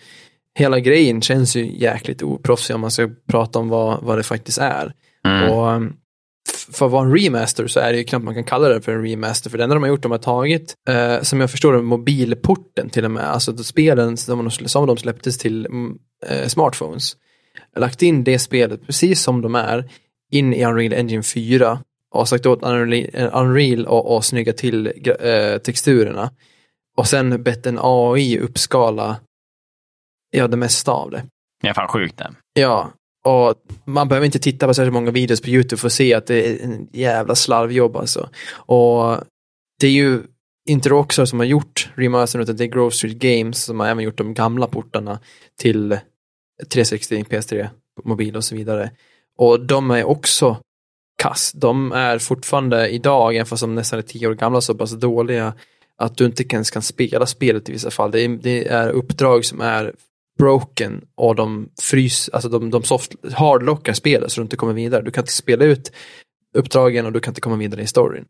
hela grejen känns ju jäkligt oproffsig om man ska prata om vad, vad det faktiskt är. Mm. Och um, för att vara en remaster så är det ju knappt man kan kalla det för en remaster. För det enda de har gjort, de har tagit, eh, som jag förstår det, mobilporten till och med. Alltså spelen som de, som de släpptes till mm, eh, smartphones. Lagt in det spelet precis som de är in i Unreal Engine 4 och sagt åt Unreal, eh, och, och snygga till eh, texturerna. Och sen bett en AI uppskala ja, det mesta av det. Det är fan sjukt det. Ja, och man behöver inte titta på särskilt många videos på YouTube för att se att det är en jävla slarvjobb alltså. Och det är ju inte Rockstar som har gjort remastern utan det är Grove Street Games som har även gjort de gamla portarna till 360, PS3, mobil och så vidare. Och de är också kass. De är fortfarande idag, även fast de nästan är tio år gamla, så pass dåliga att du inte ens kan spela spelet i vissa fall. Det är, det är uppdrag som är broken och de frys, alltså de, de soft, hardlockar spelet så du inte kommer vidare. Du kan inte spela ut uppdragen och du kan inte komma vidare i storyn.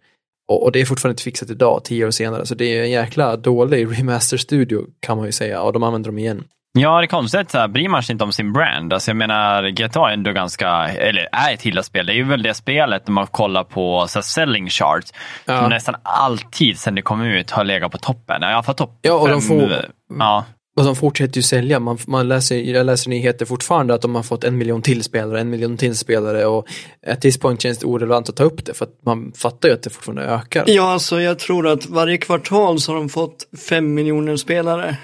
Och, och det är fortfarande inte fixat idag, tio år senare, så det är en jäkla dålig remaster-studio kan man ju säga och de använder dem igen. Ja, det är konstigt. Så här, bryr man sig inte om sin brand? Alltså, jag menar, GTA är ändå ganska, eller är ett hyllat spel. Det är ju väl det spelet, när man kollar på så här, selling charts, Ja. som nästan alltid sedan det kom ut har legat på toppen. I alla fall topp Ja, och de får- Ja, Och de fortsätter ju sälja. Man, man läser, jag läser nyheter fortfarande att de har fått en miljon till spelare, en miljon till spelare och at this point känns det orelevant att ta upp det för att man fattar ju att det fortfarande ökar. Ja, alltså jag tror att varje kvartal så har de fått fem miljoner spelare.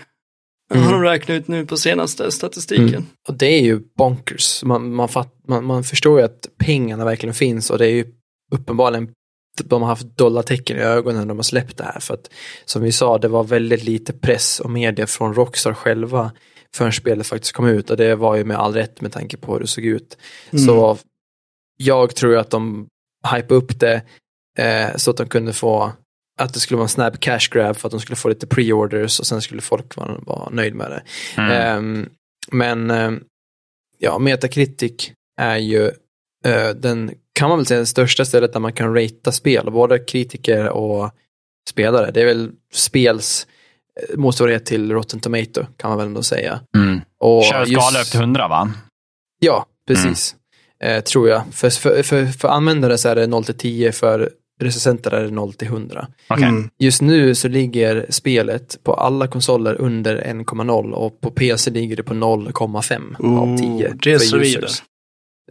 Mm. Har de räknat ut nu på senaste statistiken. Och det är ju bonkers. Man, man, fatt, man, man förstår ju att pengarna verkligen finns och det är ju uppenbarligen de har haft dollartecken i ögonen när de har släppt det här. För att som vi sa, det var väldigt lite press och media från Rockstar själva förrän spelet faktiskt kom ut och det var ju med all rätt med tanke på hur det såg ut. Så jag tror att de hypade upp det eh, så att de kunde få att det skulle vara en snabb cash grab för att de skulle få lite pre-orders och sen skulle folk vara, vara nöjd med det. mm. Ehm, men ehm, ja, Metacritic är ju eh, den, kan man väl säga, det största stället där man kan ratea spel, både kritiker och spelare. Det är väl spels eh, motsvarighet till Rotten Tomato, kan man väl ändå säga. Mm. Och Kör skala upp till 100 va? Ja, precis. Eh, tror jag. För, för, för, för användare så är det 0 till 10, för recensenter är det 0 till 100. Okej. Mm. Just nu så ligger spelet på alla konsoler under 1,0 och på PC ligger det på 0,5 av 10. Oh, det är för så vidare.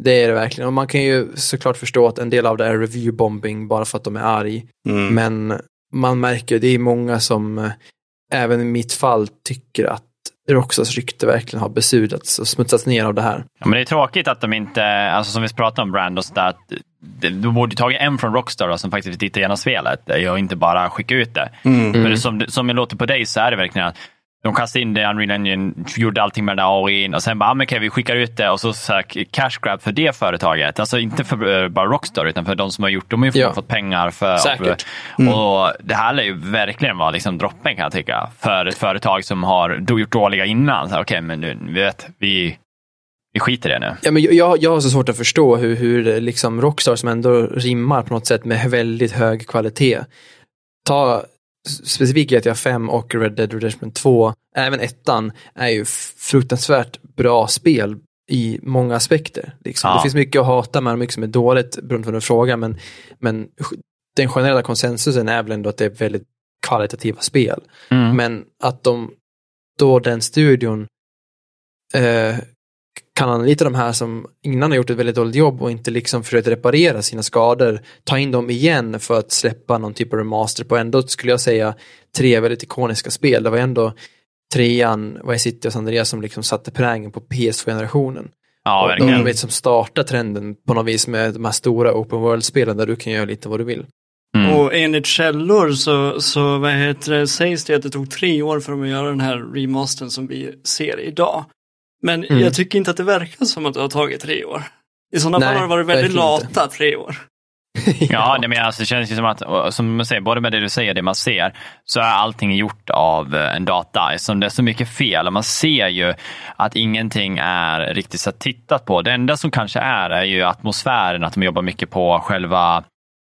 Det är det verkligen. Och man kan ju såklart förstå att en del av det är review-bombing bara för att de är arg. Mm. Men man märker, det är många som eh, även i mitt fall tycker att Roxas rykte verkligen har besudlats och smutsats ner av det här. Ja, men det är tråkigt att de inte, alltså som vi pratade om brand och sådär, att de borde tagit en från Rockstar då, som faktiskt vill titta igenom spelet och inte bara skicka ut det. Mm. Men som, som det låter på dig så är det verkligen att de kastade in det Unreal Engine, gjorde allting med den där AI och sen bara, ah, men okej, vi skickar ut det och så, så här, cash grab för det företaget. Alltså inte för eh, bara Rockstar utan för de som har gjort, de har ju Ja. fått pengar för... Säkert. Och det här lär ju verkligen vara liksom droppen kan jag tycka. För ett företag som har gjort dåliga innan. Okej, men nu, vi vet, vi, vi skiter i det nu. Ja, men jag, jag har så svårt att förstå hur, hur liksom Rockstar som ändå rimmar på något sätt med väldigt hög kvalitet. Ta specifikt GTA 5 och Red Dead Redemption 2, även ettan, är ju fruktansvärt bra spel i många aspekter. Liksom. Ja. Det finns mycket att hata med och mycket som är dåligt beroende på den frågan, men, men den generella konsensusen är väl ändå att det är väldigt kvalitativa spel. Mm. Men att de, då den studion eh, kan anlita de här som innan har gjort ett väldigt dåligt jobb och inte liksom försökt reparera sina skador, ta in dem igen för att släppa någon typ av remaster på ändå skulle jag säga tre väldigt ikoniska spel. Det var ändå trean, Vice City och San Andreas som liksom satte prägen på PS2-generationen. Ja, och verkligen. de vet som startar trenden på något vis med de här stora open world-spelen där du kan göra lite vad du vill. Mm. Och enligt källor så, så vad heter det, sägs det att det tog tre år för dem att göra den här remastern som vi ser idag. Men Mm. jag tycker inte att det verkar som att det har tagit tre år. I sådana fall har det varit väldigt verkligen lata tre år. <laughs> Ja, nej, men alltså, det känns ju som att, som man säger, både med det du säger och det man ser, så är allting gjort av eh, en data. Eftersom det är så mycket fel och man ser ju att ingenting är riktigt så tittat på. Det enda som kanske är, är ju atmosfären, att de jobbar mycket på själva,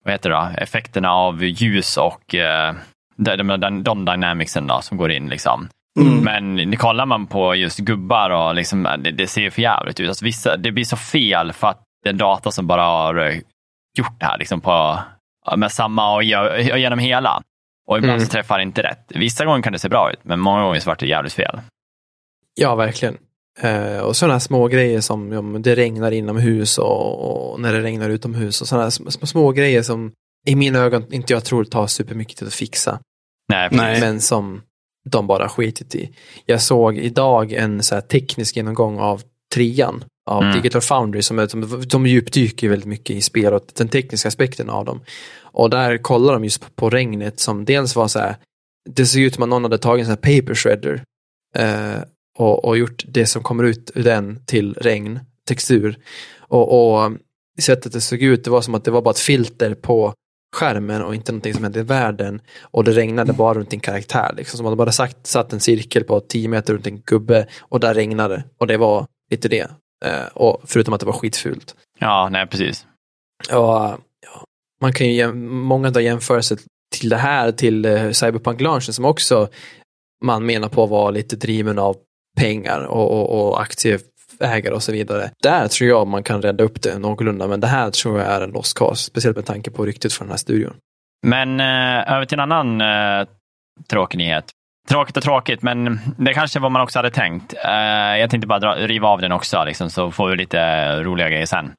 vad heter det då, effekterna av ljus och eh, de, de, de, de dynamicsen då, som går in. Liksom. Mm. Men kollar man på just gubbar och liksom, det, det ser ju för jävligt ut. Alltså, vissa, det blir så fel för att är data som bara har eh, gjort det här liksom på, med samma och, och genom hela. Och ibland Mm. så träffar det inte rätt. Vissa gånger kan det se bra ut, men många gånger så vart det jävligt fel. Ja, verkligen. Eh, och sådana små grejer som men det regnar inomhus och, och när det regnar utomhus och sådana små, små grejer som i mina ögon inte jag tror tar supermycket till att fixa. Nej, precis. Nej. Men som de bara skitit i. Jag såg idag en så teknisk genomgång av trean av Mm. Digital Foundry som är, de, de djupdyker ju väldigt mycket i spel och den tekniska aspekten av dem. Och där kollar de just på, på regnet som dels var så här, det såg ut som att någon hade tagit en sån här paper shredder eh, och, och gjort det som kommer ut ur den till regn, textur. Och, och sättet det såg ut, det var som att det var bara ett filter på skärmen och inte någonting som hände i världen. Och det regnade bara runt en karaktär. Liksom. Som man bara sagt, satt en cirkel på 10 meter runt en gubbe och där regnade. Och det var lite det. Eh, och förutom att det var skitfult. Ja, nej precis. Och, ja, man kan ju många dra jämförelser till det här, till eh, Cyberpunk-launchen som också man menar på var lite driven av pengar och, och, och vägar och så vidare. Där tror jag man kan rädda upp det någorlunda, men det här tror jag är en lost cause, speciellt med tanke på ryktet från den här studion. Men eh, över till en annan eh, tråkig nyhet. Tråkigt och tråkigt, men det kanske var man också hade tänkt. Eh, jag tänkte bara dra, riva av den också, liksom, så får vi lite roliga grejer sen.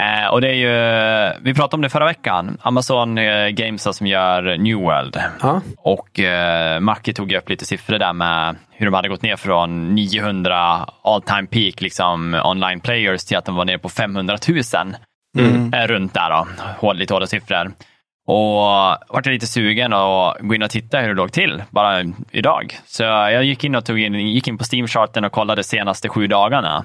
Eh, och det är ju, vi pratade om det förra veckan, Amazon eh, Games som gör New World. Ja, Och eh, Mackie tog ju upp lite siffror där med hur de hade gått ner från 900 all time peak liksom, online players till att de var nere på 500 000 Mm. eh, runt där då. Hård, lite hårda siffror. Och vart jag lite sugen och gå in och titta hur det låg till bara idag. Så jag gick in och tog in, gick in på Steam-charten och kollade de senaste sju dagarna.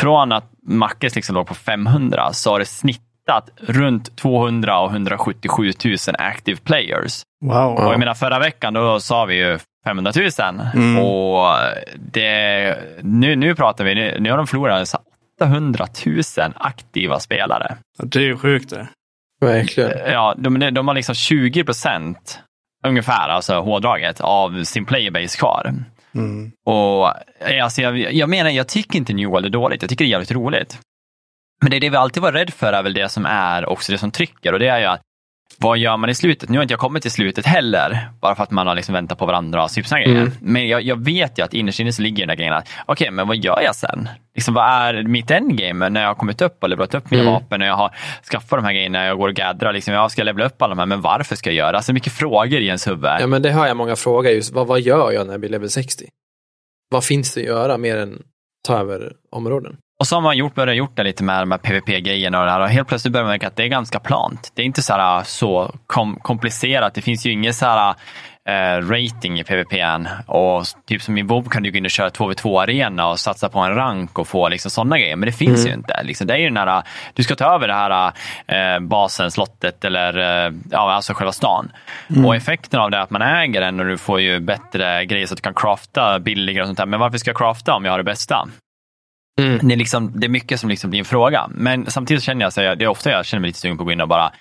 Från att Mackes liksom låg på 500 så har det snittat runt 200 och 177 000 active players. Wow. Och jag menar förra veckan då sa vi ju 500 000 Mm. och det, nu, nu pratar vi, nu, nu har de förlorat så 800 000 aktiva spelare. Det är ju sjukt det. verkligen. Ja, de, de har liksom 20 procent ungefär, alltså hårdraget, av sin playerbase kvar. Mm. Och eh, alltså, jag, jag menar, jag tycker inte New World är dåligt. Jag tycker det är jävligt roligt. Men det är det vi alltid var rädd för är väl det som är också det som trycker och det är ju att vad gör man i slutet? Nu har inte jag kommit till slutet heller, bara för att man har liksom väntat på varandra och såna grejer. Mm. Men jag, jag vet ju att innerst inne så ligger den där grejen att, okej, men vad gör jag sen? Liksom, vad är mitt endgame när jag har kommit upp och levlat upp mina Mm. vapen och jag har skaffat de här grejerna, jag går och gaddrar, liksom, jag ska levla upp alla de här, men varför ska jag göra? Alltså mycket frågor i ens huvud. Ja, men det hör jag många fråga just, vad, vad gör jag när jag blir level 60? Vad finns det att göra mer än ta över områden? Och så har man gjort, börjat gjort det lite med de här PVP-grejerna och det här och helt plötsligt börjar man märka att det är ganska plant. Det är inte så, här, så kom, komplicerat. Det finns ju ingen så här, eh, rating i PVP än. Och typ som i WoW kan du gå in och köra 2v2-arena och satsa på en rank och få liksom sådana grejer. Men det finns ju inte. Liksom, det är ju den här, du ska ta över det här eh, basen, slottet eller eh, ja, alltså själva stan. Och effekten av det är att man äger den och du får ju bättre grejer så att du kan crafta billigare och sånt där. Men varför ska jag crafta om jag har det bästa? Mm. Det är, liksom, det är mycket som liksom blir en fråga. Men samtidigt känner jag, så jag det är ofta jag känner mig lite sugen på att gå in och bara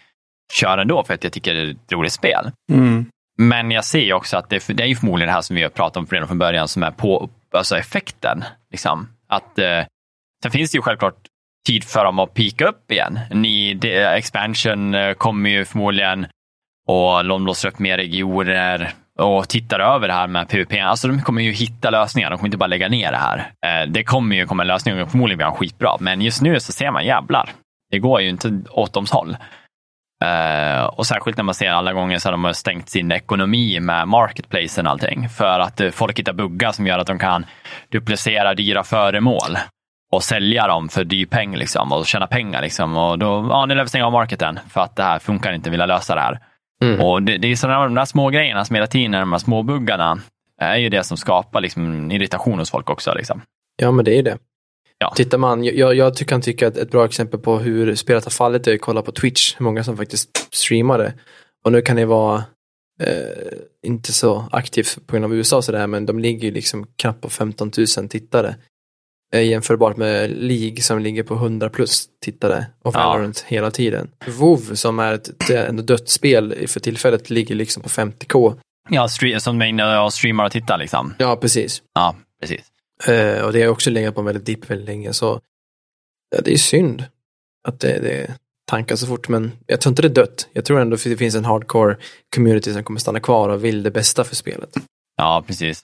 köra ändå för att jag tycker det är ett roligt spel. Mm. Men jag ser också att det, det är ju förmodligen det här som vi har pratat om redan från början som är på alltså effekten. Liksom. Att, eh, sen finns det ju självklart tid för dem att pika upp igen. Ny det, expansion eh, kommer ju förmodligen och de låser upp mer regioner och tittar över det här med PVP. Alltså de kommer ju hitta lösningar, de kommer inte bara lägga ner det här. Eh, det kommer ju komma en lösning och förmodligen blir han skitbra, men just nu så ser man jävlar, det går ju inte åt dems håll. Eh, och särskilt när man ser alla gånger så de har stängt sin ekonomi med marketplacen och allting. För att eh, folk hittar buggar som gör att de kan duplicera dyra föremål och sälja dem för dyr peng liksom, och tjäna pengar. Liksom. Och då, ja, nu lär vi stänga av marketen för att det här funkar inte, vill lösa det här. Mm. Och det, det är sådana de där små grejerna som hela tiden, de här små buggarna, är ju det som skapar liksom, irritation hos folk också. Liksom. Ja, men det är ju det. Ja. Tittar man, jag, jag tycker kan tycka att ett bra exempel på hur spelet har fallit är att kolla på Twitch, hur många som faktiskt streamar det. Och nu kan det vara eh, inte så aktivt på grund av USA och sådär, men de ligger liksom knappt på 15 000 tittare. Eh, jämförbart med League som ligger på 100 plus tittare och Valorant ja. hela tiden. WoW som är ett, ett dött spel för tillfället ligger liksom på 50k. Ja, som main streamar och tittar liksom. Ja, precis. Ja, precis. Uh, och det har också legat på en väldigt dipp väldigt länge. Så ja, det är synd att det, det tankar så fort. Men jag tror inte det är dött. Jag tror ändå att det finns en hardcore community som kommer stanna kvar och vill det bästa för spelet. Ja, precis.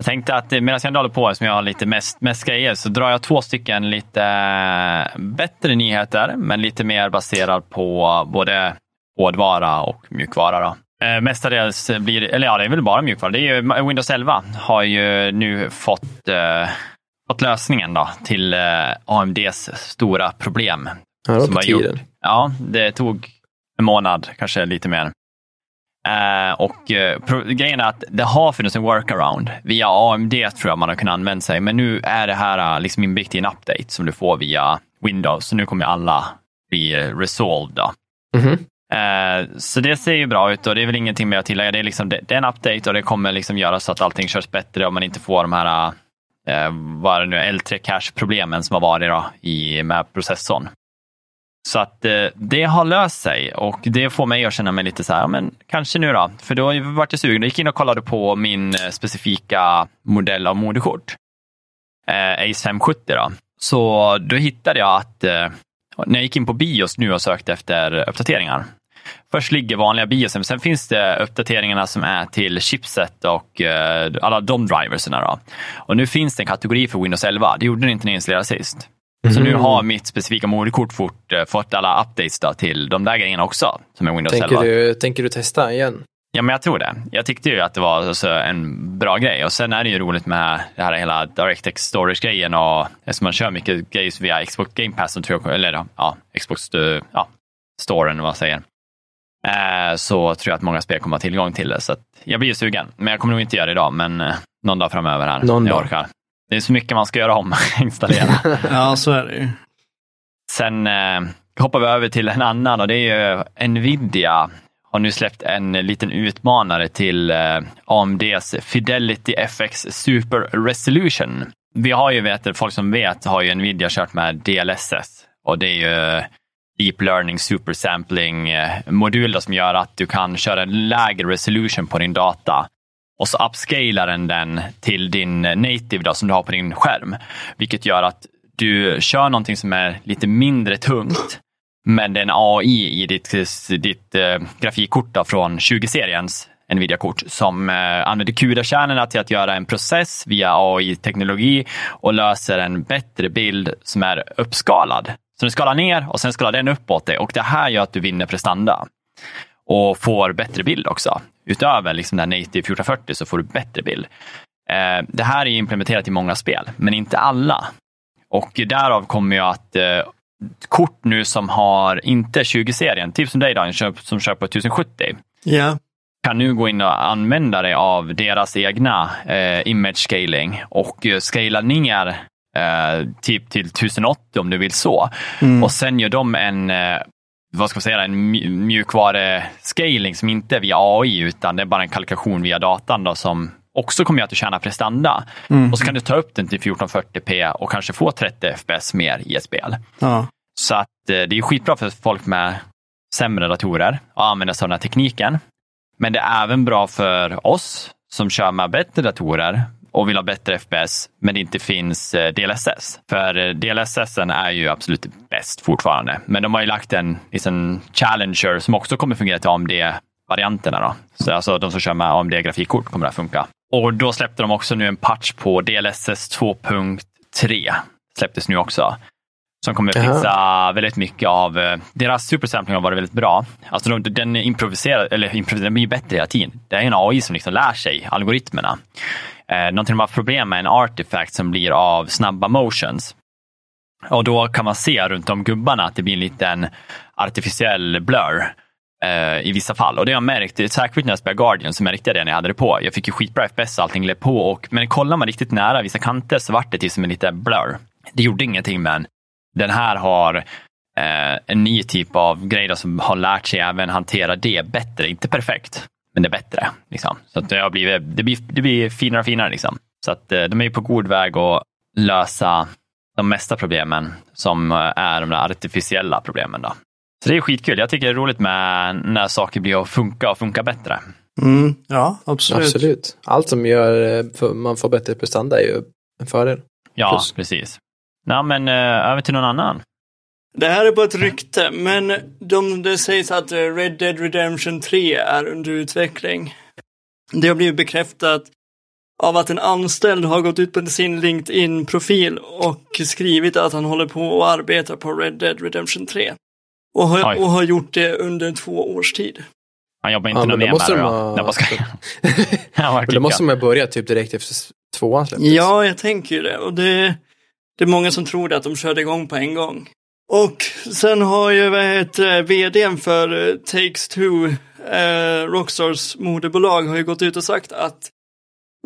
Jag tänkte att medan jag håller på, som jag har lite mest, mest grejer, så drar jag två stycken lite bättre nyheter, men lite mer baserad på både hårdvara och mjukvara. Då. Eh, mestadels blir eller ja, det är väl bara mjukvara. Det är ju, Windows 11 har ju nu fått, eh, fått lösningen då, till eh, AMDs stora problem. Ja, det var på tiden. Gjort, ja, det tog en månad, kanske lite mer. Eh, och eh, grejen är att det har funnits en workaround. Via AMD tror jag man har kunnat använda sig, men nu är det här eh, liksom inbyggt i en update som du får via Windows. Så nu kommer alla bli resolved. Mm -hmm. Så det ser ju bra ut och det är väl ingenting mer att tillägga. Det är, liksom, det, det är en update och det kommer liksom göra så att allting körs bättre och man inte får de här uh, vad det nu L3 cache-problemen som har varit då, i, med processorn. Så att eh, det har löst sig och det får mig att känna mig lite så här, men kanske nu då. För då vart jag sugen. Jag gick in och kollade på min eh, specifika modell av moderkort. Eh, Ace 570 då. Så då hittade jag att när jag gick in på BIOS nu och sökte efter uppdateringar Först ligger vanliga biosen, sen finns det uppdateringarna som är till chipset och alla de driverserna. Då. Och nu finns det en kategori för Windows 11. Det gjorde det inte när jag installerade sist. Mm. Så nu mhm. har mitt specifika moderkort fort, uh, fått alla updates då, till de där grejerna också, som är Windows tänker 11. Du, tänker du testa igen? Ja, men jag tror det. Jag tyckte ju att det var alltså en bra grej. Och sen är det ju roligt med det här hela DirectX Storage-grejen och eftersom man kör mycket grejer via Xbox Game Pass, tror jag, eller ja, Xbox eh, ja, Storen, vad man säger, Eh, så tror jag att många spel kommer ha tillgång till det. Så jag blir sugen, men jag kommer nog inte göra det idag, men eh, någon dag framöver här. Någon jag orkar. Det är så mycket man ska göra om <laughs> och installera. <laughs> ja, så är det ju. Sen eh, hoppar vi över till en annan och det är ju Nvidia har nu släppt en liten utmanare till eh, AMDs Fidelity FX Super Resolution. Vi har ju, vet, folk som vet, har ju Nvidia kört med DLSS och det är ju deep learning supersampling eh, modul som gör att du kan köra en lägre resolution på din data och så upscalar den den till din native då, som du har på din skärm. Vilket gör att du kör någonting som är lite mindre tungt men det är en AI i ditt, ditt äh, grafikkort då, från 20-seriens Nvidia-kort som äh, använder CUDA-kärnorna till att göra en process via AI-teknologi och löser en bättre bild som är uppskalad så den skalar ner och sen skalar den uppåt det och det här gör att du vinner prestanda och får bättre bild också. Utöver liksom den native 1440 så får du bättre bild. Eh, det här är implementerat i många spel, men inte alla. Och därav kommer jag att eh, kort nu som har inte 20-serien, typ som dig Daniel, som kör på 1070, yeah. kan nu gå in och använda dig av deras egna eh, image scaling och eh, scala ner eh, typ till 1080 om du vill så. Mm. Och sen gör de en eh, vad ska man säga, en mjukvare-scaling som inte är via AI utan det är bara en kalkylation via datan då, som också kommer att du tjänar prestanda. Mm. Och så kan du ta upp den till 1440p och kanske få 30 fps mer i ett spel. Ja. Så att eh, det är skitbra för folk med sämre datorer att använda sig av den här tekniken. Men det är även bra för oss som kör med bättre datorer och vill ha bättre FPS, men det inte finns eh, DLSS. För eh, DLSS är ju absolut bäst fortfarande, men de har ju lagt en liksom, Challenger som också kommer fungera till AMD varianterna. Då. Så alltså de som kör med AMD-grafikkort kommer att funka. Och då släppte de också nu en patch på DLSS 2.3. Släpptes nu också. Som kommer att fixa Aha. väldigt mycket av, eh, deras supersampling har varit väldigt bra. Alltså de, den improviserar, eller improviserar, den blir bättre hela tiden. Det är en AI som liksom lär sig algoritmerna. Eh, någonting typ de har problem med är en artifact som blir av snabba motions. Och då kan man se runt om gubbarna att det blir en liten artificiell blur eh, i vissa fall. Och det har jag märkt, särskilt när jag spelade Guardian så märkte jag det när jag hade det på. Jag fick ju skitbra FPS och allting lät på. Och, men kollar man riktigt nära vissa kanter så vart det till som en liten blur. Det gjorde ingenting men den här har eh, en ny typ av grej som har lärt sig även hantera det bättre. Inte perfekt, men det är bättre. Liksom. Så att det, har blivit, det, blir, det blir finare och finare. Liksom. Så att eh, de är på god väg att lösa de mesta problemen som är de artificiella problemen. Då. Så det är skitkul. Jag tycker det är roligt med när saker blir att funka och funka bättre. Mm, ja, absolut. absolut. Allt som gör eh, man får bättre prestanda är ju en fördel. Ja, Plus. precis. Ja, men över till någon annan. Det här är bara ett rykte, men de, det sägs att Red Dead Redemption 3 är under utveckling. Det har blivit bekräftat av att en anställd har gått ut på sin LinkedIn-profil och skrivit att han håller på och arbetar på Red Dead Redemption 3. Och har, och har gjort det under två års tid. Han jobbar inte ja, något mer med det då? Ha... Nej, ska... <laughs> det måste man börja typ direkt efter tvåan släpptes. Ja, jag tänker ju det. Och det, det är många som tror det att de körde igång på en gång. Och sen har ju vad heter, vdn för uh, Takes Two, uh, Rockstars moderbolag, har ju gått ut och sagt att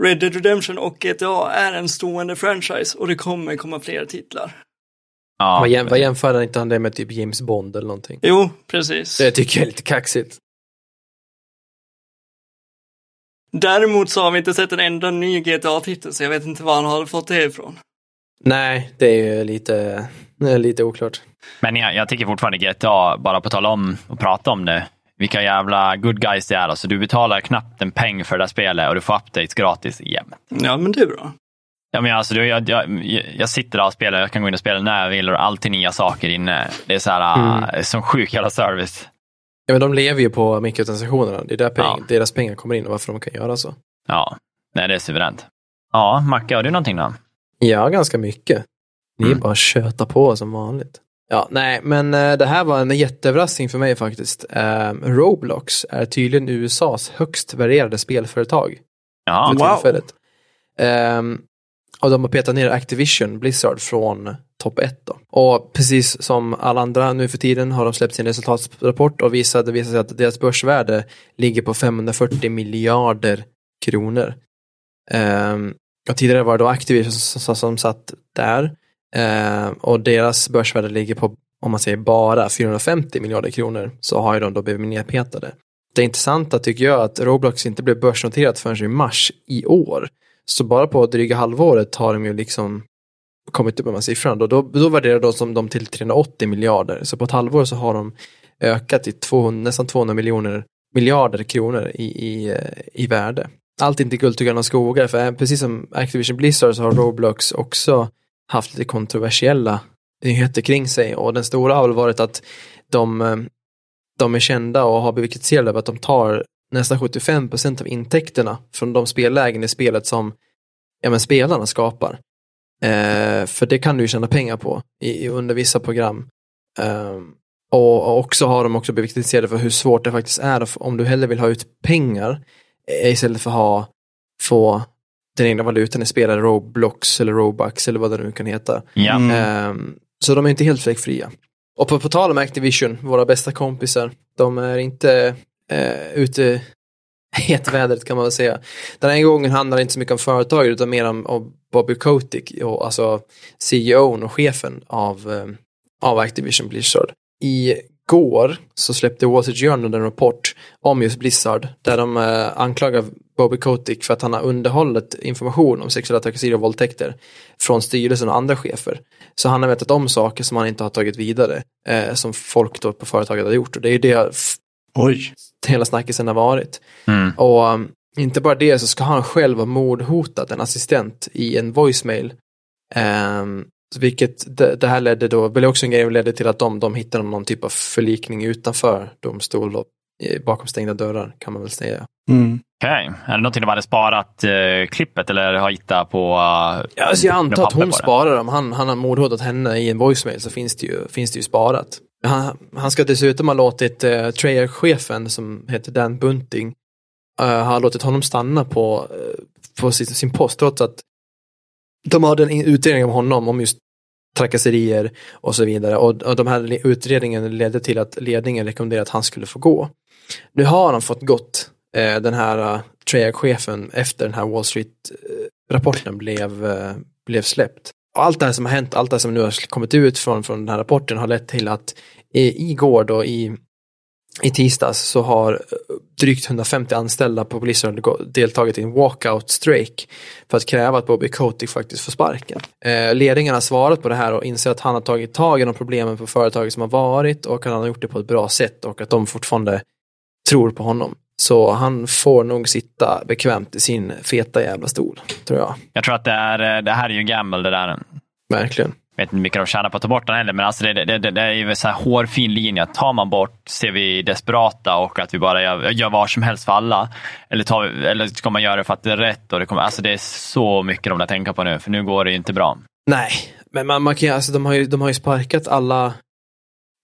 Red Dead Redemption och GTA är en stående franchise och det kommer komma fler titlar. Ja, vad, jäm, vad jämför inte han det med typ James Bond eller någonting? Jo, precis. Det tycker jag är lite kaxigt. Däremot så har vi inte sett en enda ny GTA-titel, så jag vet inte var han har fått det ifrån. Nej, det är ju lite, <laughs> lite oklart. Men jag, jag tycker fortfarande GTA, bara på tal om och prata om det, vilka jävla good guys det är. Alltså, du betalar knappt en peng för det där spelet och du får updates gratis jämt. Ja, men det är bra. Ja, men alltså, jag, jag, jag sitter där och spelar, jag kan gå in och spela när jag vill och alltid nya saker inne. Det är så här, mm. uh, som sjuk jävla service. Ja, men de lever ju på mikrotransaktionerna. Det är där peng, ja. deras pengar kommer in och varför de kan göra så. Ja, nej, det är suveränt. Ja, Macke, har du någonting då? Ja, ganska mycket. Ni mm. bara köta på som vanligt. Ja, nej, men uh, det här var en jätteöverraskning för mig faktiskt. Uh, Roblox är tydligen USAs högst värderade spelföretag. Ja, wow. Um, och de har petat ner Activision Blizzard från topp 1 då. Och precis som alla andra nu för tiden har de släppt sin resultatrapport och visade, visade sig att deras börsvärde ligger på 540 miljarder kronor. Um, och tidigare var det då Activision som, som satt där. Eh, och deras börsvärde ligger på, om man säger bara 450 miljarder kronor, så har ju de då blivit nedpetade. Det intressanta tycker jag att Roblox inte blev börsnoterat förrän i mars i år. Så bara på dryga halvåret har de ju liksom kommit upp med de här siffrorna. Då, då, då värderar de som de till 380 miljarder. Så på ett halvår så har de ökat till 200, nästan 200 miljoner miljarder kronor i, i, eh, i värde. Allt inte guld och gröna skogar, för eh, precis som Activision Blizzard så har Roblox också haft lite kontroversiella nyheter kring sig och den stora har väl varit att de, eh, de är kända och har blivit kritiserade över att de tar nästan 75 procent av intäkterna från de spellägen i spelet som ja, men spelarna skapar. Eh, för det kan du ju tjäna pengar på i, under vissa program. Eh, och, och, också har de också blivit kritiserade för hur svårt det faktiskt är om du hellre vill ha ut pengar eh, istället för att ha, få den egna valutan i spelare, Roblox eller Robux eller vad det nu kan heta. Mm. så de är inte helt fläckfria. Och på, på tal om Activision, våra bästa kompisar, de är inte eh, ute hetvädret kan man väl säga. Den här gången handlar det inte så mycket om företaget utan mer om, om Bobby Kotick, och, alltså CEOn och chefen av, eh, av Activision Blizzard. I går så släppte Wall Street Journal en rapport om just Blizzard där de eh, anklagar Bobby Kotick för att han har underhållit information om sexuella trakasserier och våldtäkter från styrelsen och andra chefer. Så han har vetat om saker som han inte har tagit vidare eh, som folk då på företaget har gjort och det är det Oj. hela snackisen har varit. Mm. Och um, inte bara det så ska han själv ha mordhotat en assistent i en voicemail. Um, vilket det, det, här ledde då, blev också en grej ledde till att de, de hittade någon typ av förlikning utanför domstol och eh, bakom stängda dörrar kan man väl säga. Mm. Okej, är det någonting de hade sparat eh, klippet eller har hittat på? Uh, Ja, alltså jag antar att hon sparar dem. Han, han har mordhotat henne i en voicemail så finns det ju, finns det ju sparat. Han, han ska dessutom ha låtit uh, Treyarch-chefen som heter Dan Bunting uh, har låtit honom stanna på, eh, på sin, sin post trots att de hade en in- utredning om honom om just trakasserier och så vidare och, och de här utredningarna utredningen ledde till att ledningen rekommenderade att han skulle få gå. Nu har han fått gått, eh, den här uh, Treyarch-chefen efter den här Wall Street-rapporten blev, uh, blev släppt. Och allt det här som har hänt, allt det här som nu har kommit ut från, från den här rapporten har lett till att i, igår då i, i tisdags så har eh, drygt 150 anställda på polisen deltagit i en walkout strike för att kräva att Bobby Kotick faktiskt får sparken. Eh, ledningen har svarat på det här och inser att han har tagit tag i de problemen på företaget som har varit och att han har gjort det på ett bra sätt och att de fortfarande tror på honom. Så han får nog sitta bekvämt i sin feta jävla stol, tror jag. Jag tror att det, är, eh, det här är ju gamble det där. Verkligen. Vet inte hur mycket de tjänar på att ta bort den heller, men alltså det, det, det, det är ju så här hårfin linje. Tar man bort ser vi desperata och att vi bara gör, gör vad som helst för alla. Eller, tar, vi- eller ska man göra det för att det är rätt? Och det, kommer, alltså det är så mycket de där tänker på nu, för nu går det ju inte bra. Nej, men man, man kan, alltså, de, har ju, de har ju sparkat alla,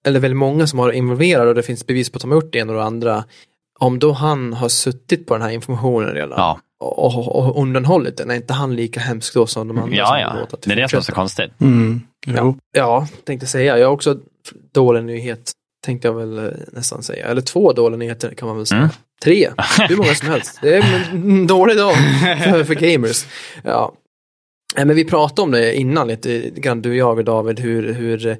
eller väldigt många som har involverade och det finns bevis på att de har gjort det ena och det andra. Om då han har suttit på den här informationen redan Ja, och, och, undanhållit den, är inte han lika hemsk då som de andra ja, ja. det är det som är så konstigt. Mm. Ja, ja, tänkte säga. Jag har också dålig nyhet, tänkte jag väl eh, nästan säga. Eller två dåliga nyheter kan man väl säga. Mm. Tre, <laughs> hur många som helst. Det är en dålig dag för, för gamers. Ja. Men vi pratade om det innan lite grann, du, jag och David, hur, hur eh,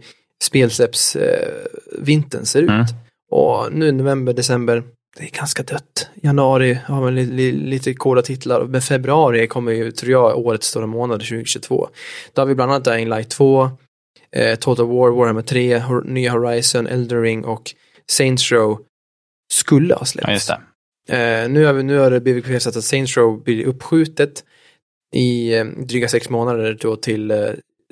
vintern ser ut. Mm. Och nu november, december, det är ganska dött. Januari har man li, li, lite coola titlar, men februari kommer ju, tror jag, årets stora månad 2022. Då har vi bland annat Dying Light 2, eh, Total War, Warhammer 3, Hor- nya Horizon, Elden Ring och Saints Row skulle ha släppts. Ja. Eh, nu, har vi, nu har det blivit bekräftat att Saints Row blir uppskjutet i eh, dryga sex månader då till eh,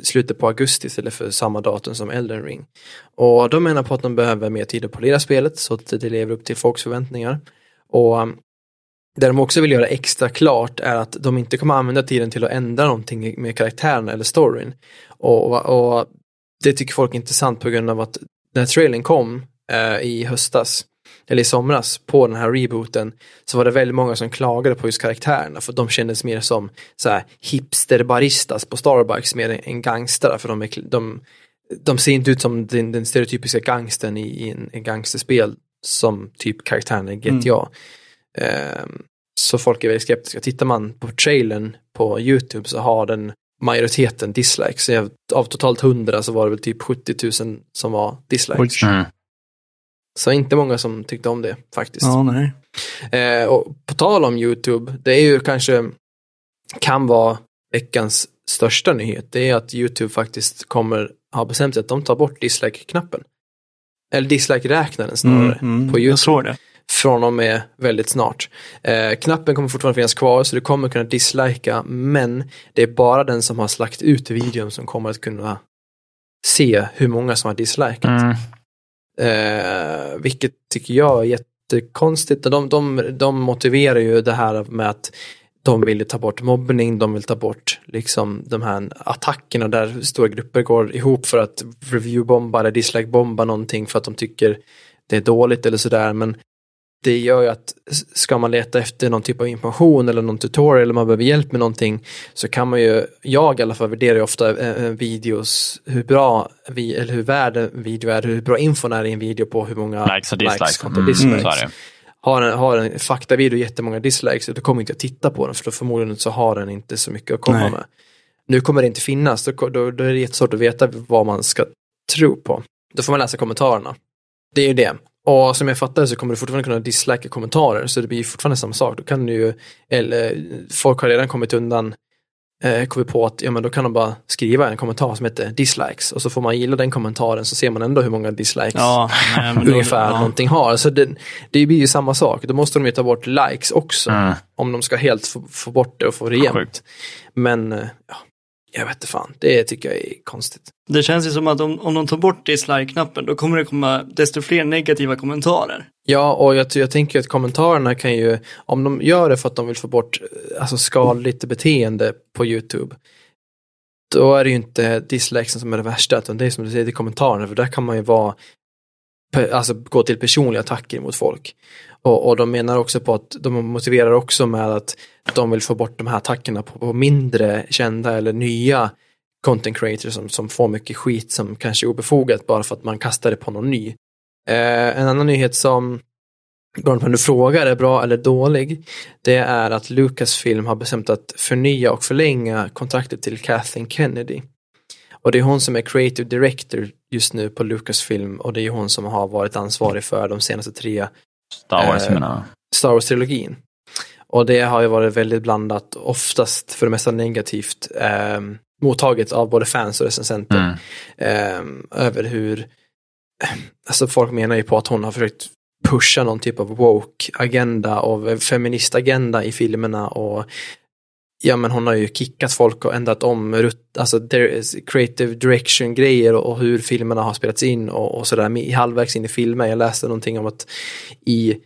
slutet på augusti istället för samma datum som Elden Ring. Och de menar på att de behöver mer tid att polera spelet så att det lever upp till folks förväntningar. Och um, det de också vill göra extra klart är att de inte kommer använda tiden till att ändra någonting med karaktärerna eller storyn. Och, och, och det tycker folk är intressant på grund av att när trailern kom eh, i höstas, eller i somras, på den här rebooten, så var det väldigt många som klagade på just karaktärerna, för de kändes mer som så här, hipster-baristas på Starbucks mer än- gangstrar, för de, är, de, de ser inte ut som den, den stereotypiska gangstern i, i en, en gangsterspel, som typ karaktären i GTA. Ehm, så folk är väldigt skeptiska. Tittar man på trailern på YouTube så har den majoriteten dislikes. Av- totalt 100 så var det väl typ 70 000 som var dislikes. Mm. Så inte många som tyckte om det faktiskt. Ja, nej. Eh, och på tal om YouTube, det är ju kanske kan vara veckans största nyhet. Det är att YouTube faktiskt kommer ha bestämt sig att de tar bort dislike-knappen. Eller dislike-räknaren snarare. Mm, mm, på jag YouTube såg det. från och med väldigt snart. Eh, knappen kommer fortfarande finnas kvar så du kommer kunna dislika men det är bara den som har slagt ut videon som kommer att kunna se hur många som har dislikat. Mm. Eh, vilket tycker jag är jättekonstigt. De, de, de motiverar ju det här med att de vill ta bort mobbning, de vill ta bort liksom de här attackerna där stora grupper går ihop för att reviewbomba eller dislike-bomba någonting för att de tycker det är dåligt eller sådär. Men det gör ju att ska man leta efter någon typ av information eller någon tutorial eller man behöver hjälp med någonting så kan man ju, jag i alla fall värderar ju ofta eh, eh, videos, hur bra vi, eller hur värd en video är, hur bra infon är i en video på hur många Likes och dislikes. kontra Mm, dislikes. så är det. Har en, har en faktavideo jättemånga dislikes, då kommer inte jag titta på den för då förmodligen så har den inte så mycket att komma Nej. med. Nu kommer det inte finnas, då, då, då är det jättesvårt att veta vad man ska tro på. Då får man läsa kommentarerna. Det är ju det. Och som jag fattar så kommer du fortfarande kunna dislika kommentarer, så det blir fortfarande samma sak. Då kan du ju, eller folk har redan kommit undan, eh, kommit på att ja, men då kan de bara skriva en kommentar som heter dislikes och så får man gilla den kommentaren så ser man ändå hur många dislikes Ja, <laughs> nej, då- ungefär ja. någonting har. Så det, det blir ju samma sak. Då måste de ju ta bort likes också. Mm. Om de ska helt få, få bort det och få det jämnt. Men eh, ja, jag vet inte fan, det tycker jag är konstigt. Det känns ju som att om, om de tar bort dislike-knappen då kommer det komma desto fler negativa kommentarer. Ja, och jag, jag tänker att kommentarerna kan ju, om de gör det för att de vill få bort alltså skadligt beteende på YouTube, då är det ju inte dislikesen som är det värsta, utan det är som du säger, det är kommentarerna, för där kan man ju vara, alltså gå till personliga attacker mot folk. Och, och de menar också på att de motiverar också med att de vill få bort de här attackerna på, på mindre kända eller nya content creators som, som får mycket skit som kanske är obefogat bara för att man kastar det på någon ny. Eh, en annan nyhet som beroende på om du frågar är bra eller dålig, det är att Lucasfilm har bestämt att förnya och förlänga kontraktet till Kathleen Kennedy. Och det är hon som är creative director just nu på Lucasfilm och det är hon som har varit ansvarig för de senaste tre Star Wars Eh, menar. Star Wars-trilogin. Och det har ju varit väldigt blandat, oftast för det mesta negativt, eh, mottaget av både fans och recensenter. Mm. Eh, över hur, alltså folk menar ju på att hon har försökt pusha någon typ av woke-agenda och feminist-agenda i filmerna och ja men hon har ju kickat folk och ändrat om alltså there- creative direction-grejer och, och hur filmerna har spelats in och, och sådär i- halvvägs in i filmen. Jag läste någonting om att i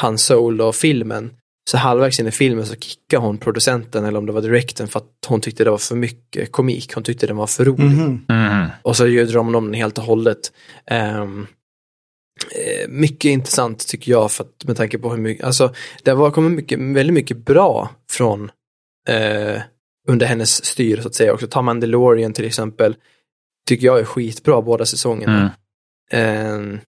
Han Solo-filmen så halvvägs in i filmen så kickade hon producenten eller om det var direkten för att hon tyckte det var för mycket komik. Hon tyckte den var för rolig. Mhm. Mm. Och så gjorde de om den helt och hållet. Eh, mycket intressant tycker jag för att, med tanke på hur mycket, alltså det var kommit mycket, väldigt mycket bra från eh, under hennes styr så att säga också. Ta Mandalorian till exempel. Tycker jag är skitbra båda säsongerna. Mm. Eh,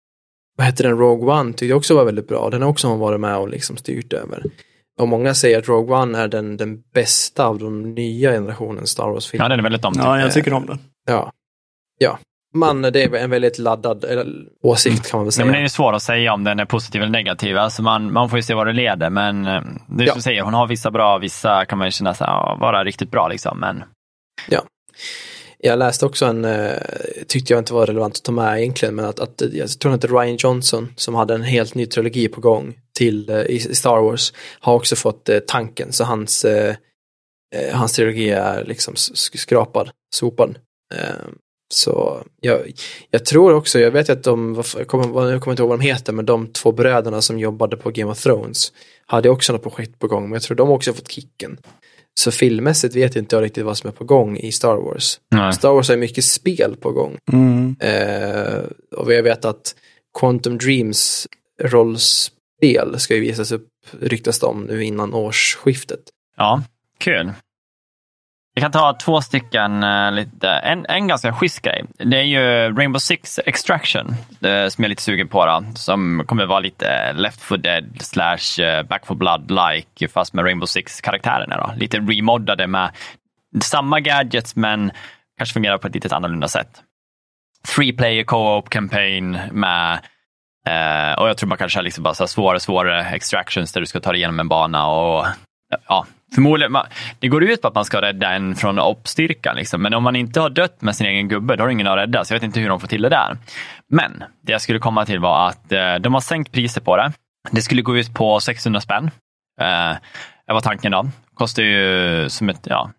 vad hette den, Rogue One tyckte jag också var väldigt bra. Den har också hon varit med och liksom styrt över. Och många säger att Rogue One är den, den bästa av de nya generationens Star Wars-filmer. Ja, den är väldigt omtyckt. Ja, jag tycker om den. Ja. Ja. Man, det är en väldigt laddad eller, åsikt kan man väl Ja, säga. men det är ju svårt att säga om den är positiv eller negativ. Alltså man, man får ju se vad det leder. Men eh, det är Ja. som du säger, hon har vissa bra, vissa kan man ju känna ja, vara riktigt bra. Liksom. Men Jag läste också en, eh, tyckte jag inte var relevant att ta med egentligen, men att, att jag tror att Ryan Johnson som hade en helt ny trilogi på gång till eh, i, Star Wars har också fått eh, tanken, så hans, eh, eh, hans trilogi är liksom skrapad, sopad. Så jag, jag tror också, jag vet att de, jag kommer, jag kommer inte ihåg vad de heter, men de två bröderna som jobbade på Game of Thrones hade också något projekt på gång, men jag tror de också fått kicken. Så filmmässigt vet jag inte riktigt vad som är på gång i Star Wars. nej. Star Wars har mycket spel på gång. Mm. Eh, och jag vet att Quantum Dreams rollspel ska ju visas upp, ryktas om nu innan årsskiftet. Ja, kul. Jag kan ta två stycken, eh, lite, en, en ganska schysst grej. Det är ju Rainbow Six Extraction eh, som jag är lite sugen på. Då, som kommer vara lite Left 4 Dead slash eh, Back 4 Blood-like fast med Rainbow Six-karaktärerna. Då. Lite remoddade med samma gadgets men kanske fungerar på ett lite annorlunda sätt. Three-player co-op campaign med eh, och jag tror man kanske har liksom bara så här svårare svårare extractions där du ska ta dig igenom en bana och ja, förmodligen, man, det går ut på att man ska rädda en från oppstyrkan, Liksom. Men om man inte har dött med sin egen gubbe, då har ingen att rädda. Så jag vet inte hur de får till det där. Men det jag skulle komma till var att eh, de har sänkt priset på det. Det skulle gå ut på 600 spänn. Eh, det var tanken då. Kostar ju som ett ja,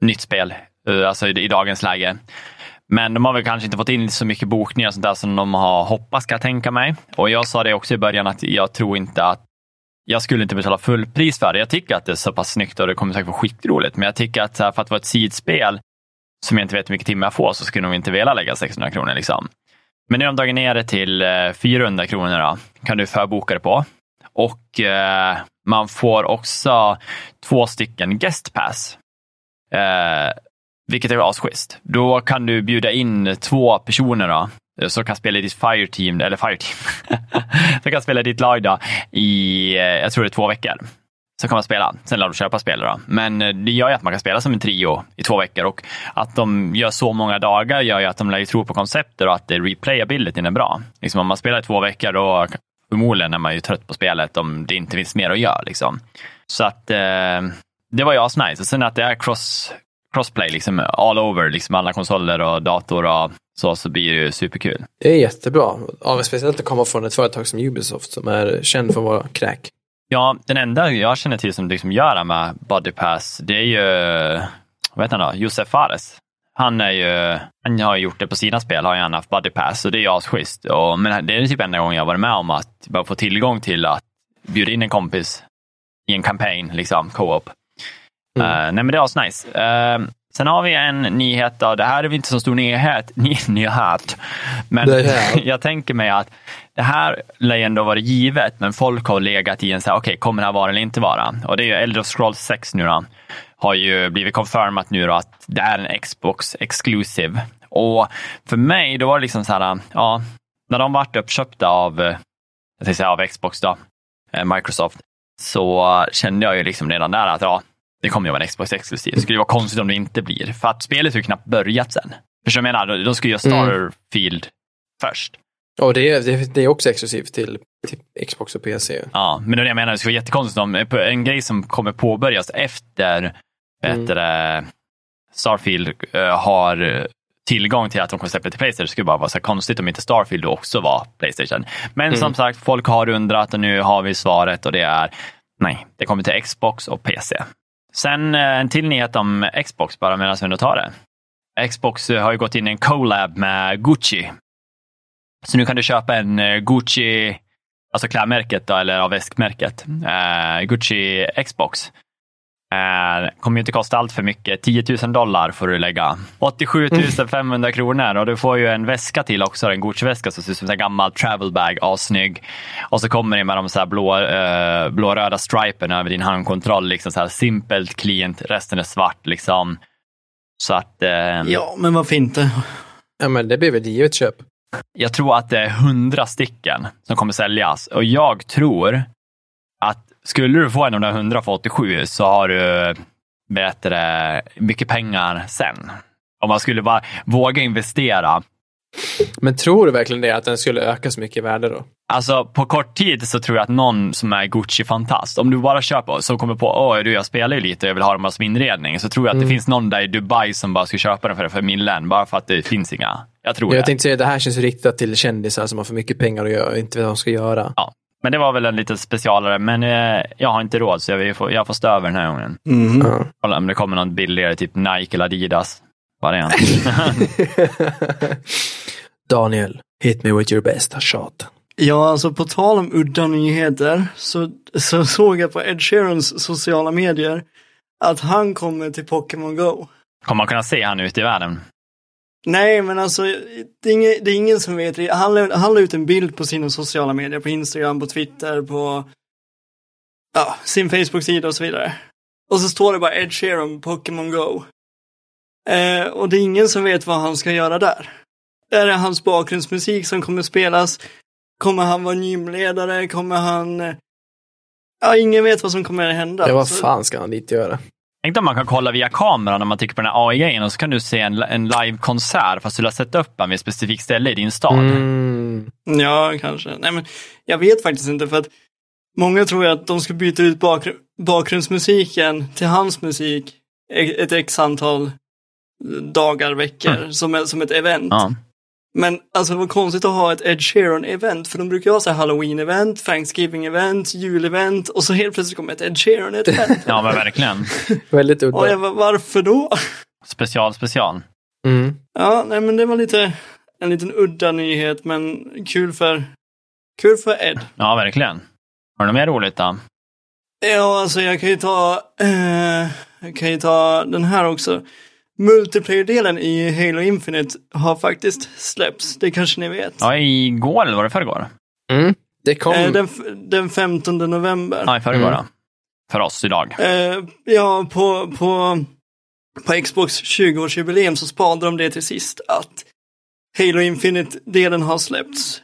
nytt spel, eh, alltså i, i dagens läge. Men de har väl kanske inte fått in så mycket bokningar och sånt där som de har hoppats, ska jag tänka mig. Och jag sa det också i början att jag tror inte att jag skulle inte betala fullpris för det. Jag tycker att det är så pass snyggt och det kommer säkert vara skitroligt. Men jag tycker att för att vara ett sidspel som jag inte vet hur mycket timmar jag får så skulle jag nog inte vilja lägga 600 kronor. Liksom. Men nu har de dragit ner det till eh, 400 kronor. Då. kan du förboka det på. Och eh, man får också två stycken guest pass. Eh, vilket är asschysst. Då kan du bjuda in två personer då, som kan spela i ditt Fireteam, eller Fireteam, <laughs> som kan spela i ditt lag då, i, eh, jag tror det är två veckor. Så kan man spela. Sen lär du köpa spelare. då. Men eh, det gör ju att man kan spela som en trio i två veckor och att de gör så många dagar gör ju att de lär ju tro på konceptet och att det replayabilityn är bra. Liksom om man spelar i två veckor då förmodligen är man ju trött på spelet om det inte finns mer att göra. Liksom. Så att eh, det var ju asnice. Och sen att det är cross, crossplay liksom all over, liksom alla konsoler och dator och så, så blir det ju superkul. Det är jättebra. Ja, speciellt att komma från ett företag som Ubisoft som är känd för att vara kräk. Ja, den enda jag känner till som liksom gör det med Body Pass, det är ju vad heter han då, Josef Fares. Han, är ju, han har gjort det på sina spel, har han haft buddy pass och det är asschysst. Och, men det är typ enda gången jag varit med om att bara få tillgång till att bjuda in en kompis i en campaign, liksom, co-op. Mm. Uh, nej men det är asnice. Uh, sen har vi en nyhet, då. det här är väl inte så stor nyhet, <laughs> ny, nyhet. men <laughs> jag tänker mig att det här lär ändå vara givet, men folk har legat i en så här, okej, okay, kommer det här vara eller inte vara? Och det är ju Elder Scrolls 6 nu då har ju blivit confirmat nu då att det är en Xbox exclusive. Och för mig, då var det liksom så här, ja, när de vart uppköpta av, jag ska säga av Xbox då, eh, Microsoft, så kände jag ju liksom redan där att ja, det kommer ju vara en Xbox exklusiv. Det skulle ju vara konstigt om det inte blir, för att spelet har ju knappt börjat sen. För jag menar, de ju göra. Starfield mm. först. Och det är, det, det är också exklusivt till, till, Xbox och PC. Ja, men det är det jag menar, det skulle vara jättekonstigt om en grej som kommer påbörjas efter mm. Starfield uh, har tillgång till att de kommer släppa till Playstation. Det skulle bara vara så konstigt om inte Starfield också var Playstation. Men mm. som sagt, folk har undrat och nu har vi svaret och det är nej, det kommer till Xbox och PC. Sen eh, en till nyhet om Xbox bara medan vi ändå tar det. Xbox eh, har ju gått in i en collab med Gucci. Så nu kan du köpa en eh, Gucci, alltså klädmärket då, eller av väskmärket, Gucci Xbox Eh, kommer ju inte kosta allt för mycket. 10 000 dollar får du lägga. 87 500 kronor och du får ju en väska till också. En Gucci-väska som ser ut som en gammal travel bag. Assnygg. Och så kommer det med de så här blå, eh, blå-röda stripen över din handkontroll. Liksom så här simpelt, cleant. Resten är svart liksom. Så att... Eh, ja, men varför inte? Ja, men det blir väl givet köp. Jag tror att det är hundra stycken som kommer säljas och jag tror skulle du få en av de där 100 för 87 så har du bättre, mycket pengar sen. Om man skulle bara våga investera. Men tror du verkligen det, att den skulle öka så mycket i värde då? Alltså på kort tid så tror jag att någon som är Gucci-fantast, om du bara köper, som kommer på, åh du jag spelar ju lite och jag vill ha dem som inredning, så tror jag att mm. det finns någon där i Dubai som bara ska köpa den för, för millen, bara för att det finns inga. Jag tror jag det. tänkte säga, det här känns riktat till kändisar som har för mycket pengar och inte vet vad de ska göra. Ja, men det var väl en lite specialare, men eh, jag har inte råd så jag får, jag får stå över den här gången. Mm. Kolla om det kommer någon billigare, typ Nike eller Adidas variant. <laughs> Daniel, hit me with your best shot. Ja, alltså på tal om udda nyheter så, så såg jag på Ed Sheerans sociala medier att han kommer till Pokémon Go. Kommer man kunna se han ute i världen? Nej, men alltså det är, ingen, det är ingen som vet. Han han la ut en bild på sina sociala medier, på Instagram, på Twitter, på ja, sin Facebook-sida och så vidare. Och så står det bara Ed Sheeran, Pokémon Go. Eh, och det är ingen som vet vad han ska göra där. Är det hans bakgrundsmusik som kommer spelas? Kommer han vara gymledare? Kommer han... Eh, ja, ingen vet vad som kommer att hända. Ja, vad fan ska han dit göra? Tänk om man kan kolla via kameran om man trycker på den här AI-grejen och så kan du se en, en live-konsert fast du har sett upp den vid ett specifikt ställe i din stad. Mm. Ja, kanske. Nej, men jag vet faktiskt inte för att många tror att de ska byta ut bakgr bakgrundsmusiken till hans musik ett x antal dagar, veckor, mm. som, som ett event. Ja. Men alltså det var konstigt att ha ett Ed Sheeran-event, för de brukar ha så Halloween-event, Thanksgiving-event, jul-event och så helt plötsligt kommer ett Ed Sheeran-event. <laughs> ja, men verkligen. <laughs> Väldigt udda. Och jag varför då? <laughs> Special, special. Mm. Ja, nej men det var lite en liten udda nyhet, men kul för, kul för Ed. Ja, verkligen. Har du något mer roligt då? Ja, alltså jag kan ju ta, eh, jag kan ju ta den här också. Multiplayer-delen i Halo Infinite har faktiskt släppts, det kanske ni vet. Ja, igår eller var det förrgår? Mm, det kom. Eh, den, den 15 november. Ja, i förrgår mm. För oss idag. Eh, ja, på, på, på Xbox 20-årsjubileum så sparade de det till sist att Halo Infinite-delen har släppts.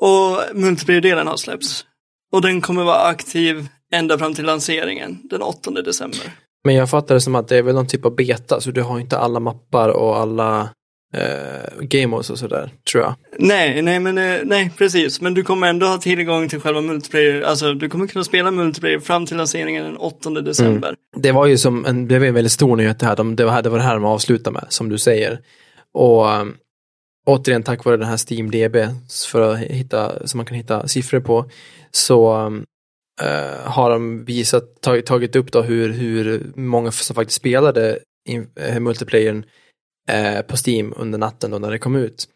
Och multiplayer-delen har släppts. Och den kommer vara aktiv ända fram till lanseringen den 8 december. Men jag fattar det som att det är väl någon typ av beta, så du har inte alla mappar och alla eh, gameos och sådär, tror jag. Nej, nej, men eh, nej, precis. Men du kommer ändå ha tillgång till själva multiplayer, alltså du kommer kunna spela multiplayer fram till lanseringen den 8 december. Mm. Det var ju som en, det var en väldigt stor nyhet det här, de, det var det här de avslutade med, som du säger. Och um, återigen tack vare den här Steam DB, för att hitta, som man kan hitta siffror på, så uh, har de visat, tagit, tagit upp då hur, hur många som faktiskt spelade in, eh, multiplayern eh, på Steam under natten då när det kom ut.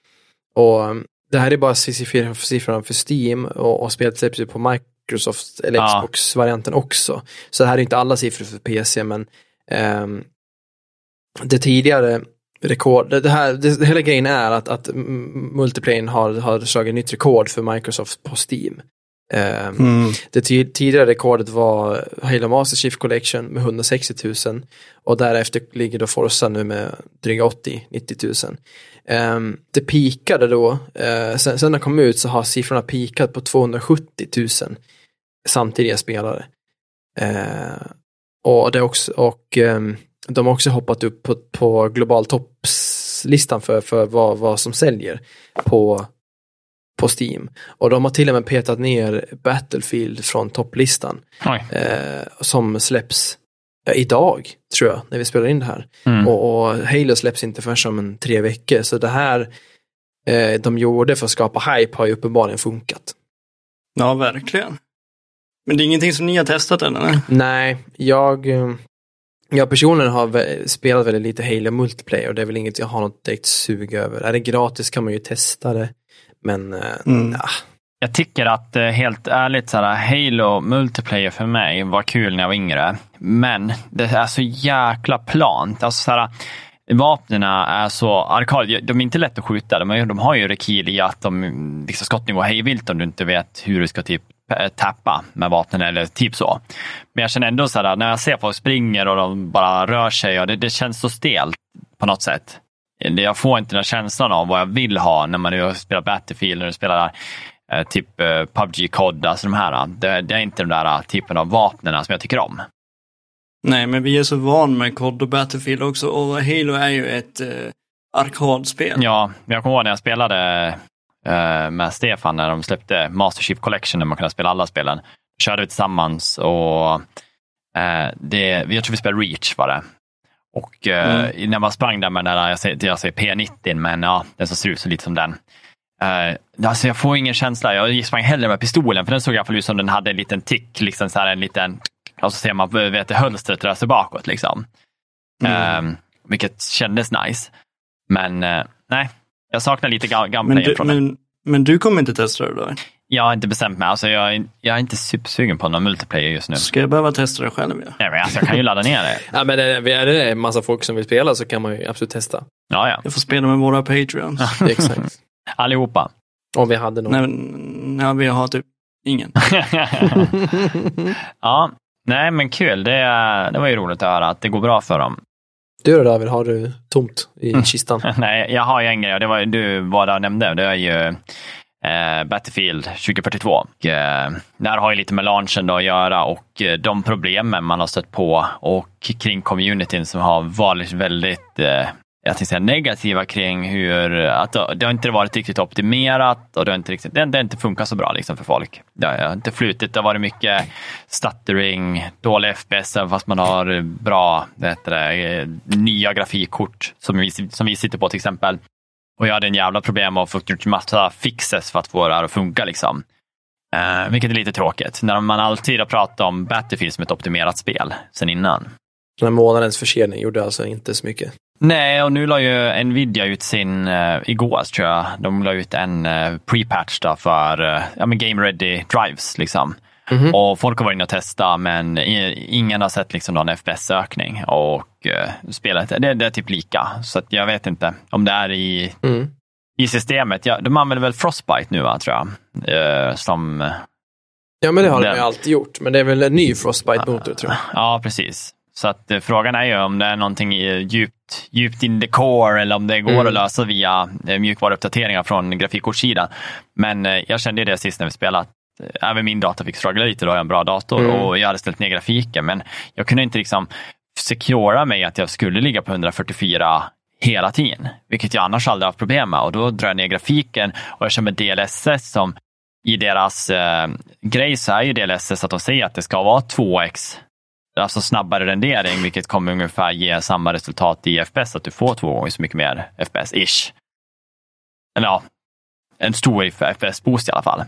Och um, det här är bara siffrorna för Steam och, och spelet släpps ju på Microsoft eller Ja. Xbox-varianten också. Så det här är inte alla siffror för PC men ehm, det tidigare rekord, det, här, det, hela grejen är att, att mm, multiplayern har, har slagit nytt rekord för Microsoft på Steam. Ehm, Mm. det ti- tidigare rekordet var Halo Master Chief Collection med 160 000 och därefter ligger då Forza nu med dryga 80-90 000. Ehm, det pikade då, eh, sen, sen det kom ut så har siffrorna pikat på 270 000 samtidiga spelare. Eh, och det också, och ehm, de har också hoppat upp på, på global toppslistan för, för vad, vad som säljer på, på Steam. Och de har till och med petat ner Battlefield från topplistan eh, som släpps eh, idag, tror jag, när vi spelar in det här. Mm. Och, och Halo släpps inte förrän om en tre veckor, så det här eh, de gjorde för att skapa hype har ju uppenbarligen funkat. Ja, verkligen. Men det är ingenting som ni har testat än, eller? Nej, jag, eh, jag personligen har spelat väldigt lite Halo multiplayer och det är väl inget jag har något direkt sug över. Är det gratis kan man ju testa det, men eh, Mm. ja, Jag tycker att eh, helt ärligt, så här, Halo multiplayer för mig var kul när jag var yngre. Men det är så jäkla plant. Alltså, så här, vapnen är så arkad. De är inte lätt att skjuta. De, är, de har ju rekyl i att de, liksom, skottning går hejvilt om du inte vet hur du ska typ eh, tappa med vapnen eller typ så. Men jag känner ändå så här, när jag ser folk springer och de bara rör sig och det, det känns så stelt på något sätt. Det- Jag får inte den känslan av vad jag vill ha när man nu spelar Battlefield, när du spelar eh, typ eh, PubG, COD, alltså de här. Det, det är inte de där typen av vapnen som jag tycker om. Nej, men vi är så van med COD och Battlefield också och Halo är ju ett eh, arkadspel. Ja, jag kommer ihåg när jag spelade eh, med Stefan när de släppte Master Chief Collection där man kunde spela alla spelen. Körde vi tillsammans och eh, det, jag tror vi spelade Reach var det. Och eh, när man sprang där med den där, jag säger, jag säger P90, men ja, den som ser ut så lite som den. Uh, alltså jag får ingen känsla. Jag sprang hellre med pistolen, för den såg i alla fall ut som den hade en liten tick, liksom så här en liten, och så ser man vet, hölstret rör sig bakåt. Liksom. Mm. Eh, vilket kändes nice. Men eh, nej, jag saknar lite ga- Men, du, men, men du kommer inte testa det då? Jag har inte bestämt mig. Alltså, jag, är, jag är inte supersugen på någon multiplayer just nu. Ska jag behöva testa det själv? Ja? Nej, men alltså, jag kan ju ladda ner det. <laughs> ja men är det, är det en massa folk som vill spela så kan man ju absolut testa. Ja, ja. Jag får spela med våra Patreons. <laughs> Exakt. Allihopa. Om vi hade någon. Nej, men, ja, vi har typ ingen. <laughs> ja, nej men kul. Det, det var ju roligt att höra att det går bra för dem. Du då David, har du tomt i kistan? Nej, jag har ju en grej och det var ju du vad jag nämnde. Det är ju eh, Battlefield 2042. Och, eh, det här har ju lite med launchen då att göra och eh, de problemen man har stött på och kring communityn som har varit väldigt eh, jag tänkte säga negativa kring hur att det, har inte varit riktigt optimerat och det har inte, riktigt, det, har inte funkat så bra liksom för folk. Det har inte flutit, det har varit mycket stuttering, dålig FPS fast man har bra vad heter det, eh, nya grafikkort som vi, som vi sitter på till exempel. Och jag hade en jävla problem att få massa fixes för att få det här att funka. Liksom. Eh, vilket är lite tråkigt, när man alltid har pratat om Battlefield som ett optimerat spel sen innan. Den här månadens försening gjorde alltså inte så mycket. Nej, och nu la ju Nvidia ut sin, uh, igår tror jag, de la ut en uh, pre-patch för uh, ja, men game ready drives. Liksom. Mhm. Och folk har varit inne och testat, men ingen har sett liksom, någon FPS-ökning. Och uh, spelet, det, det är typ lika. Så att jag vet inte om det är i, Mm. i systemet. Ja, de använder väl Frostbite nu, va, tror jag. Uh, som, Ja men det har de Den- ju alltid gjort. Men det är väl en ny Frostbite-motor tror jag. ja, precis. Så att eh, frågan är ju om det är någonting i, djupt, djupt in the core eller om det går Mm. att lösa via eh, mjukvaruuppdateringar från grafikkortssidan. Men eh, jag kände ju det sist när vi spelade. Eh, Även min dator fick struggla lite, då har jag en bra dator Mm. och jag hade ställt ner grafiken. Men jag kunde inte liksom secura mig att jag skulle ligga på 144 hela tiden. Vilket jag annars aldrig haft problem med. Och då drar jag ner grafiken och jag kör med DLSS som i deras eh, grej så är ju DLSS att de säger att det ska vara 2x alltså snabbare rendering, vilket kommer ungefär ge samma resultat i FPS, att du får två gånger så mycket mer FPS-ish. Ja, en stor FPS-boost i alla fall.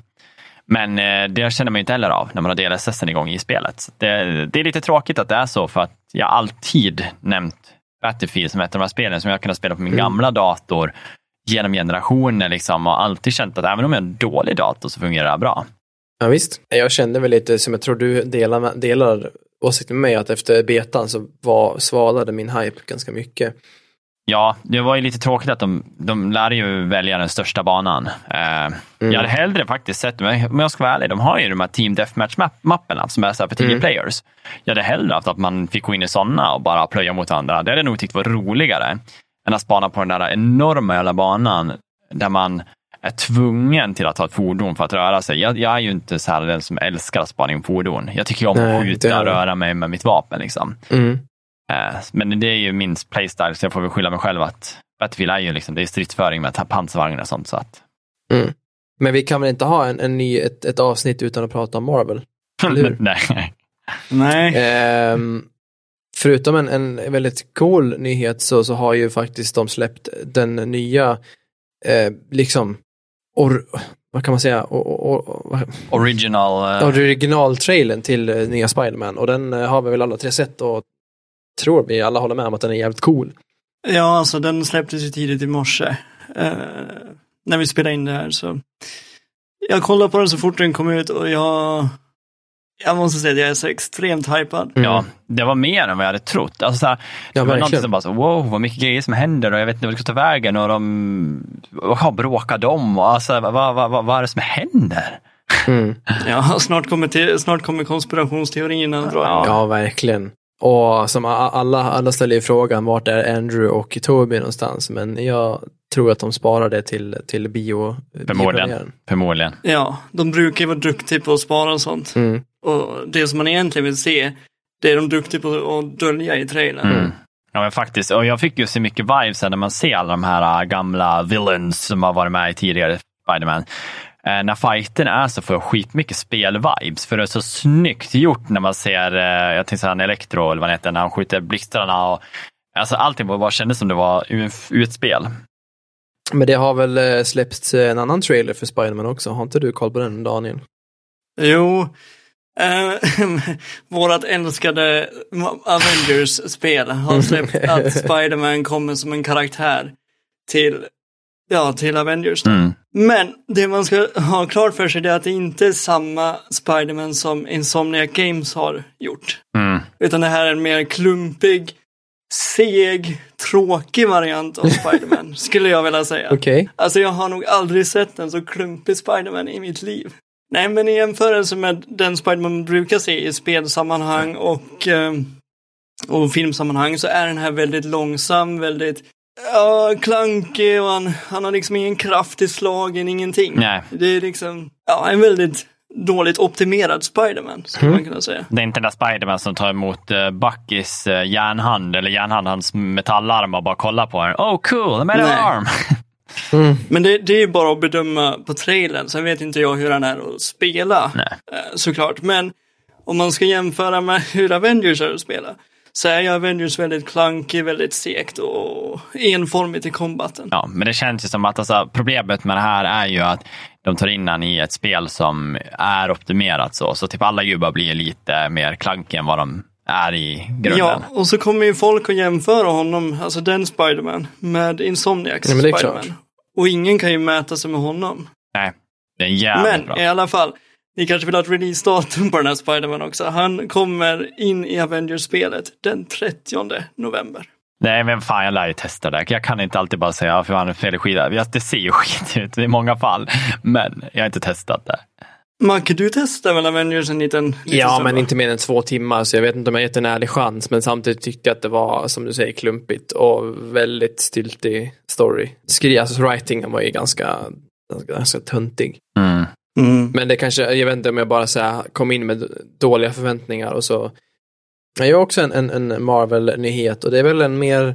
Men eh, det känner man ju inte heller av när man har DLSS igång i spelet. Det, det är lite tråkigt att det är så, för att jag alltid nämnt Battlefield som ett av de här spelen som jag kunnat spela på min Mm. gamla dator genom generationer liksom och alltid känt att även om jag har en dålig dator så fungerar det bra. Ja, visst. Jag kände väl lite, som jag tror du delar, delar åsikt med mig, att efter betan så var, svalade min hype ganska mycket. Ja, det var ju lite tråkigt att de, de lär ju välja den största banan. Eh, Jag hade hellre faktiskt sett, men om jag ska vara ärlig, de har ju de här Team Deathmatch-mapperna som är så för 10 Mm. players. Jag hade hellre haft att man fick gå in i sådana och bara plöja mot varandra. Det hade jag nog tyckt var roligare än att spana på den där enorma jävla banan där man är tvungen till att ha ett fordon för att röra sig. Jag, jag är ju inte så här den som älskar att spana in fordon. Jag tycker om att skjuta och röra mig med mitt vapen. Liksom. Mm. Eh, Men det är ju min playstyle, så jag får väl skylla mig själv att Battlefield är ju liksom, det är stridsföring med pansarvagnar och sånt. Så att, Men vi kan väl inte ha en, en ny, ett, ett avsnitt utan att prata om Marvel? Eller hur? <laughs> Nej. Nej. Ehm, förutom en, en väldigt cool nyhet så, så har ju faktiskt de släppt den nya, eh, liksom, or, vad kan man säga, or, or, Original. eh, originaltrailern till eh, nya Spiderman och den har vi väl alla tre sett och tror vi alla håller med om att den är jävligt cool. Ja, alltså den släpptes ju tidigt i morse. Eh, när vi spelade in det här så. Jag kollade på den så fort den kom ut och jag. Jag måste säga att jag är så extremt hypad. Ja, det var mer än vad jag hade trott. Alltså, så här, Mm. Ja, det var något som bara så, wow, vad mycket grejer som händer och jag vet inte vad det ska ta vägen och de, vad bråkar de och alltså, vad, vad, vad, vad är det som händer? Mm. Ja, <laughs> snart kommer, till, snart kommer konspirationsteorierna Ja. Ja, verkligen. Och som alla, alla ställer ju frågan, vart är Andrew och Toby någonstans? Men jag tror att de sparar det till, till bio, Förmodligen. Ja, de brukar ju vara duktiga på att spara och sånt. Mm. Och det som man egentligen vill se, det är de duktiga på att dölja i trailern. Mm. Ja, men faktiskt. Och jag fick ju så mycket vibes när man ser alla de här äh, gamla villains som har varit med i tidigare Spiderman. Eh, när fighten är så får jag skitmycket spelvibes för det är så snyggt gjort när man ser, eh, jag tänkte säga en Electro eller vad han heter, när han skjuter blixtrarna. Och, alltså allting bara kändes som det var ur, ur ett spel. Men det har väl eh, släppts eh, en annan trailer för Spiderman också? Har inte du koll på den, Daniel? Jo, eh, <laughs> vårat älskade Avengers-spel har släppt att Spider-Man kommer som en karaktär till, ja, till Avengers. Mm. Men det man ska ha klart för sig är att det inte är samma Spider-Man som Insomniac Games har gjort. Mm. Utan det här är en mer klumpig, seg, tråkig variant av <laughs> Spider-Man, skulle jag vilja säga. Okej. Alltså jag har nog aldrig sett en så klumpig Spiderman i mitt liv. Nej, men i jämförelse med den Spiderman man brukar se i spelsammanhang och, eh, och filmsammanhang så är den här väldigt långsam, väldigt ja, klankig och han, han har liksom ingen kraft i slagen, ingenting. Nej. Det är liksom, ja, en väldigt dåligt optimerad Spiderman, skulle man kunna säga. Det är inte den där Spiderman som tar emot uh, Buckys uh, järnhand eller järnhand, hans metallarm och bara kollar på den. Oh cool, I'm Nej. arm. <laughs> Men det, det är ju bara att bedöma på trailern, sen vet inte jag hur han är att spela. Nej. eh, såklart. Men om man ska jämföra med hur Avengers är att spela så är ju Avengers väldigt clunky, väldigt segt och enformigt i kombaten. Ja, men det känns ju som att alltså, problemet med det här är ju att de tar in han i ett spel som är optimerat så. Så typ alla gubbar blir lite mer klankiga än vad de är i grunden. Ja, och så kommer ju folk att jämföra honom, alltså den Spiderman, med Insomniacs Ja, men Spiderman. Och ingen kan ju mäta sig med honom. Nej, det är jävligt Men bra. i alla fall, ni kanske vill ha ett releasedatum på den här Spiderman också. Han kommer in i Avengers-spelet den 30 november. Nej, men fan jag lär ju testa det. Jag kan inte alltid bara säga, ja, för han är fel skida. Det ser ju <laughs> skit ut i många fall, men jag har inte testat det. Macke, du testar väl Avengers en liten, liten Ja, stund, men va? inte mer än två timmar, så jag vet inte om jag gett en ärlig chans, men samtidigt tyckte jag att det var, som du säger, klumpigt och väldigt styltig story. Skri, alltså writingen var ju ganska, ganska, ganska töntig. Mm. Mm. Men det kanske, jag vet inte om jag bara så här, kom in med dåliga förväntningar och så. Jag har också en, en, en Marvel-nyhet och det är väl en mer,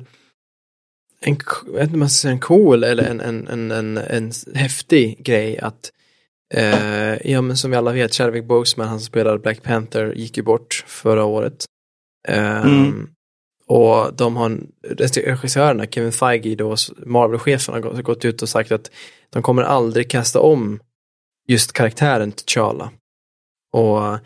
en, jag vet inte om man ska säga en cool eller en, en, en, en, en häftig grej att eh, ja men som vi alla vet, Chadwick Boseman, han som spelade Black Panther, gick ju bort förra året. Eh, Mm. Och de har, regissörerna, Kevin Feige, då, Marvel-chefen, har gått- gått ut och sagt att de kommer aldrig kasta om just karaktären T'Challa. Och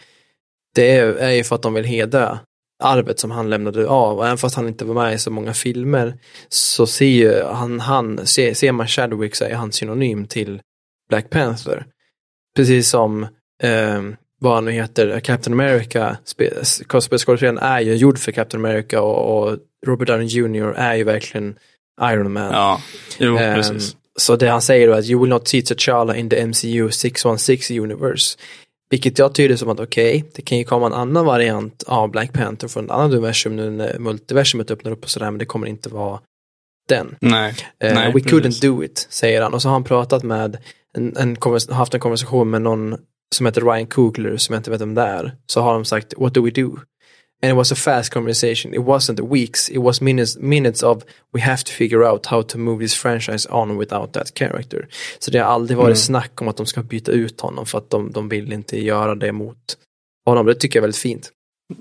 det är, är ju för att de vill hedra arvet som han lämnade av. Och även fast han inte var med i så många filmer så ser ju han, han ser, ser man Chadwick så är han synonym till Black Panther. Precis som eh, vad han nu heter, Captain America, skådespelaren är ju gjord för Captain America och, och Robert Downey Jr är ju verkligen Iron Man. Ja, jo, Ehm, precis. Så det han säger då är att you will not see T'Challa in the MCU 616 universe. Vilket jag tyder som att okej, det kan ju komma en annan variant av Black Panther från ett annat universum nu när multiversumet öppnar upp och sådär, men det kommer inte vara den. Nej. Eh, Nej, we precis. couldn't do it, säger han. Och så har han pratat med, en, en, haft en konversation med någon som heter Ryan Coogler, som jag inte vet om det är. Så har de sagt, what do we do? And it was a fast conversation. It wasn't weeks, it was minutes, minutes of we have to figure out how to move this franchise on without that character. Så det har aldrig varit Mm. snack om att de ska byta ut honom för att de, de vill inte göra det mot honom. Det tycker jag är väldigt fint.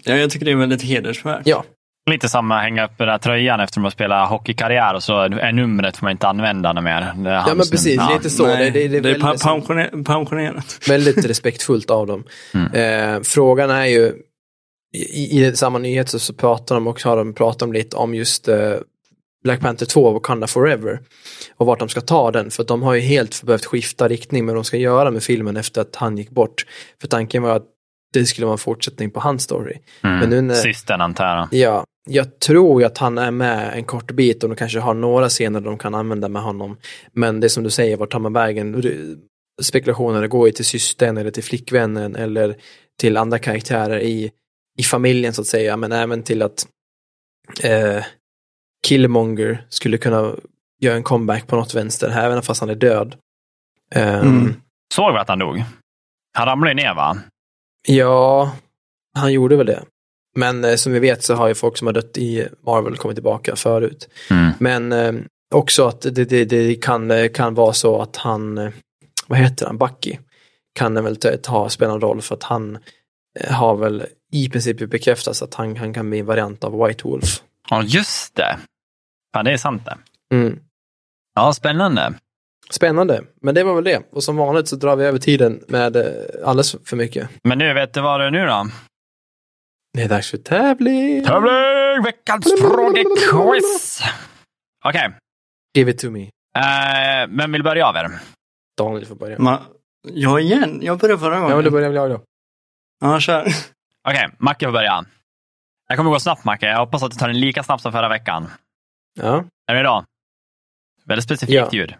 Ja, jag tycker det är väldigt hedersvärt. Ja, Lite samma hänga upp den där tröjan efter att man spelar hockeykarriär och så är numret får man inte använda något mer. Ja men precis, nummer. lite så. Nej, det, det, det är pa- väldigt, pensioner- pensionerat. väldigt respektfullt av dem. Mm. Eh, frågan är ju, i, i samma nyhet så, så pratar de också, har de pratat om lite om just eh, Black Panther 2, Wakanda Forever. Och vart de ska ta den, för de har ju helt behövt skifta riktning med vad de ska göra med filmen efter att han gick bort. För tanken var att det skulle vara en fortsättning på hans story. Mm. Men nu när- Systern antar jag. Ja, jag tror ju att han är med en kort bit och de kanske har några scener de kan använda med honom. Men det är som du säger, vart tar man vägen? Spekulationer går ju till systern eller till flickvännen eller till andra karaktärer i, i familjen så att säga. Men även till att eh, Killmonger skulle kunna göra en comeback på något vänster, även fast han är död. Ehm, Mm. Såg vi att han dog? Han ramlade ju ner va? Ja, han gjorde väl det. Men eh, som vi vet så har ju folk som har dött i Marvel kommit tillbaka förut. Mm. Men eh, också att det, det, det kan, eh, kan vara så att han, eh, vad heter han, Bucky, kan eventuellt ta, spela en roll för att han har väl i princip bekräftats att han, han kan bli en variant av White Wolf. Ja, just det. Fan, det är sant det. Mm. Ja, spännande. Spännande, men det var väl det. Och som vanligt så drar vi över tiden med eh, alldeles för mycket. Men nu, vet du vad det är nu då? Det är dags för tävling! Tävling! Veckans frågequiz! Okej, Give it to me. eh, vem vill börja av er? Daniel får börja. Ma- jag igen? Jag började förra gången. Ja, men då börjar väl jag då. Ja, kör. Okej, Macke får börja. Det kommer gå snabbt Macke. Jag hoppas att du tar den lika snabbt som förra veckan. Ja. Är du redo? Väldigt specifikt Ja. ljud.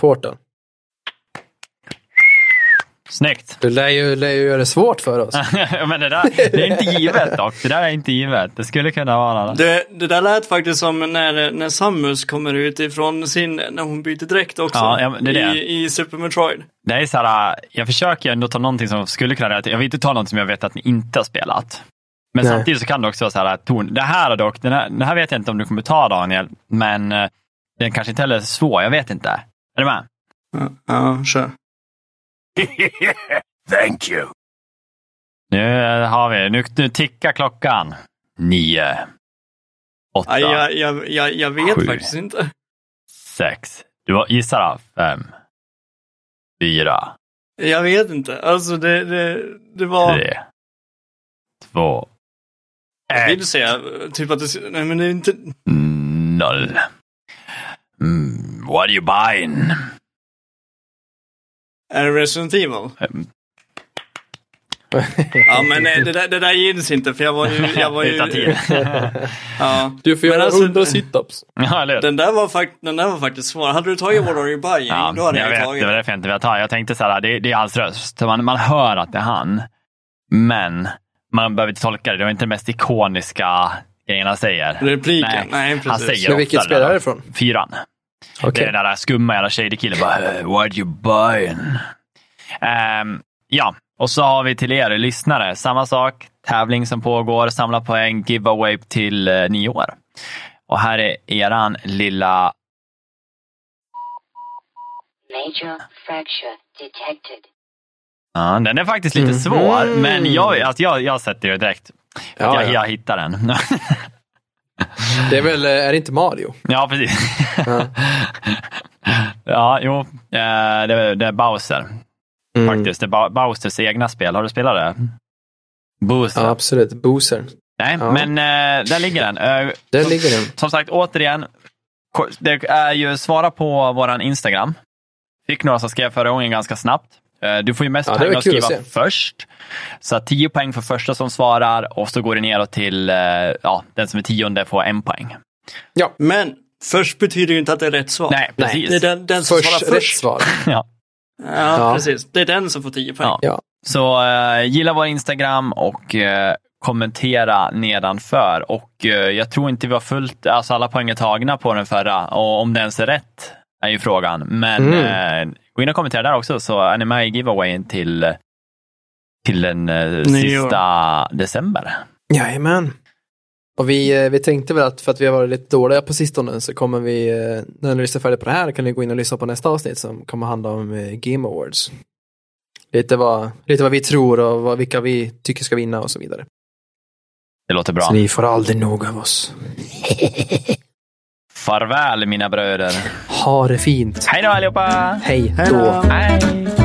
Porten. Snyggt! Du lär ju, lär ju göra det svårt för oss. <laughs> Men det, där, det är inte givet dock. Det där är inte givet. Det skulle kunna vara det. Det, det där lät faktiskt som när, när Samus kommer ut ifrån sin, när hon byter dräkt också. Ja, det är det. I, I Super Metroid. Det är så här, jag försöker ändå ta någonting som skulle kunna relatera. Jag vill inte ta något som jag vet att ni inte har spelat. Men Nej. samtidigt så kan det också vara så här, ton. Det här är dock, den här, den här vet jag inte om du kommer ta Daniel, men eh, den kanske inte heller är svår. Jag vet inte. Är du med? Ja, kör. <laughs> Thank you. Nu eh, har vi, nu, nu tickar klockan. Nio. Åtta. Ja, jag, jag, jag, jag vet Sju. faktiskt inte. Sex. Du gissar då? Fem. Fyra. Jag vet inte. Alltså det, det, det var... Tre. Två. Jag Ett. vill säga typ att det... Nej men det är inte... Noll. Mm, what are you buying? Är det Resident Evil? Mm. <laughs> Ja men nej, det där, det där gills inte för jag var ju... Jag var Det ju <laughs> tid. <laughs> ja. Du får göra alltså- hundra situps. ja? Den där, var fakt- den där var faktiskt svår. Hade du tagit What Are You Buying? Ja, då hade jag jag, vet, tagit det var därför jag inte ville ta. Jag tänkte så här, det, det är hans röst. Man, man hör att det är han. Men man behöver inte tolka det. Det var inte den mest ikoniska grejen han säger. Repliken? Nej, han precis. säger Men vilket spel det är det ifrån? Fyran. Det Okej. är den där skumma jävla shady killen bara, "Eh, what are you buying? Ehm, ja, och så har vi till er lyssnare, samma sak. Tävling som pågår, samla poäng, giveaway till eh, nio år. Och här är eran lilla Major fracture detected. Ja, den är faktiskt lite Mhm. svår, men jag, alltså jag, jag sätter det direkt. Ja, jag, ja. jag hittar den. <laughs> <laughs> Det är väl, eh, är det inte Mario? ja, precis. Ja. ja, jo, eh, det, är- det är Bowser Mm. faktiskt. Det är Bowsers egna spel. Har du spelat det? Booster. Ja, absolut. Boozer. Nej, Ja. men eh, där ligger den. Där som, ligger den. som sagt, återigen. Det är ju svara på våran Instagram. Fick några som skrev förra gången ganska snabbt. Eh, Du får ju mest Ja, poäng att skriva att först. Så att 10 poäng för första som svarar och så går det neråt till eh, ja, den som är tionde får en poäng. Men först betyder ju inte att det är rätt svar. Nej, Nej, precis. Det är den, den som Först, svarar rätt först. svar. <laughs> Ja. Ja, Ja. precis. Det är den som får 10 poäng. Ja. Ja. Så eh, gilla vår Instagram och eh, kommentera nedanför. Och eh, jag tror inte vi har fullt, alltså alla poäng är tagna på den förra och om det ens är rätt är ju frågan. Men Mm. Gå in och kommentera där också så är ni med i giveawayen till, till den eh, sista december. Jajamän. Och vi, eh, vi tänkte väl att för att vi har varit lite dåliga på sistone så kommer vi, eh, när ni lyssnar färdigt på det här kan ni gå in och lyssna på nästa avsnitt som kommer handla om Game Awards. Lite vad, lite vad vi tror och vad, vilka vi tycker ska vinna och så vidare. Det låter bra. Så ni får aldrig nog av oss. <laughs> Farväl mina bröder. Ha det fint. Hej då allihopa! Hej då. Hej!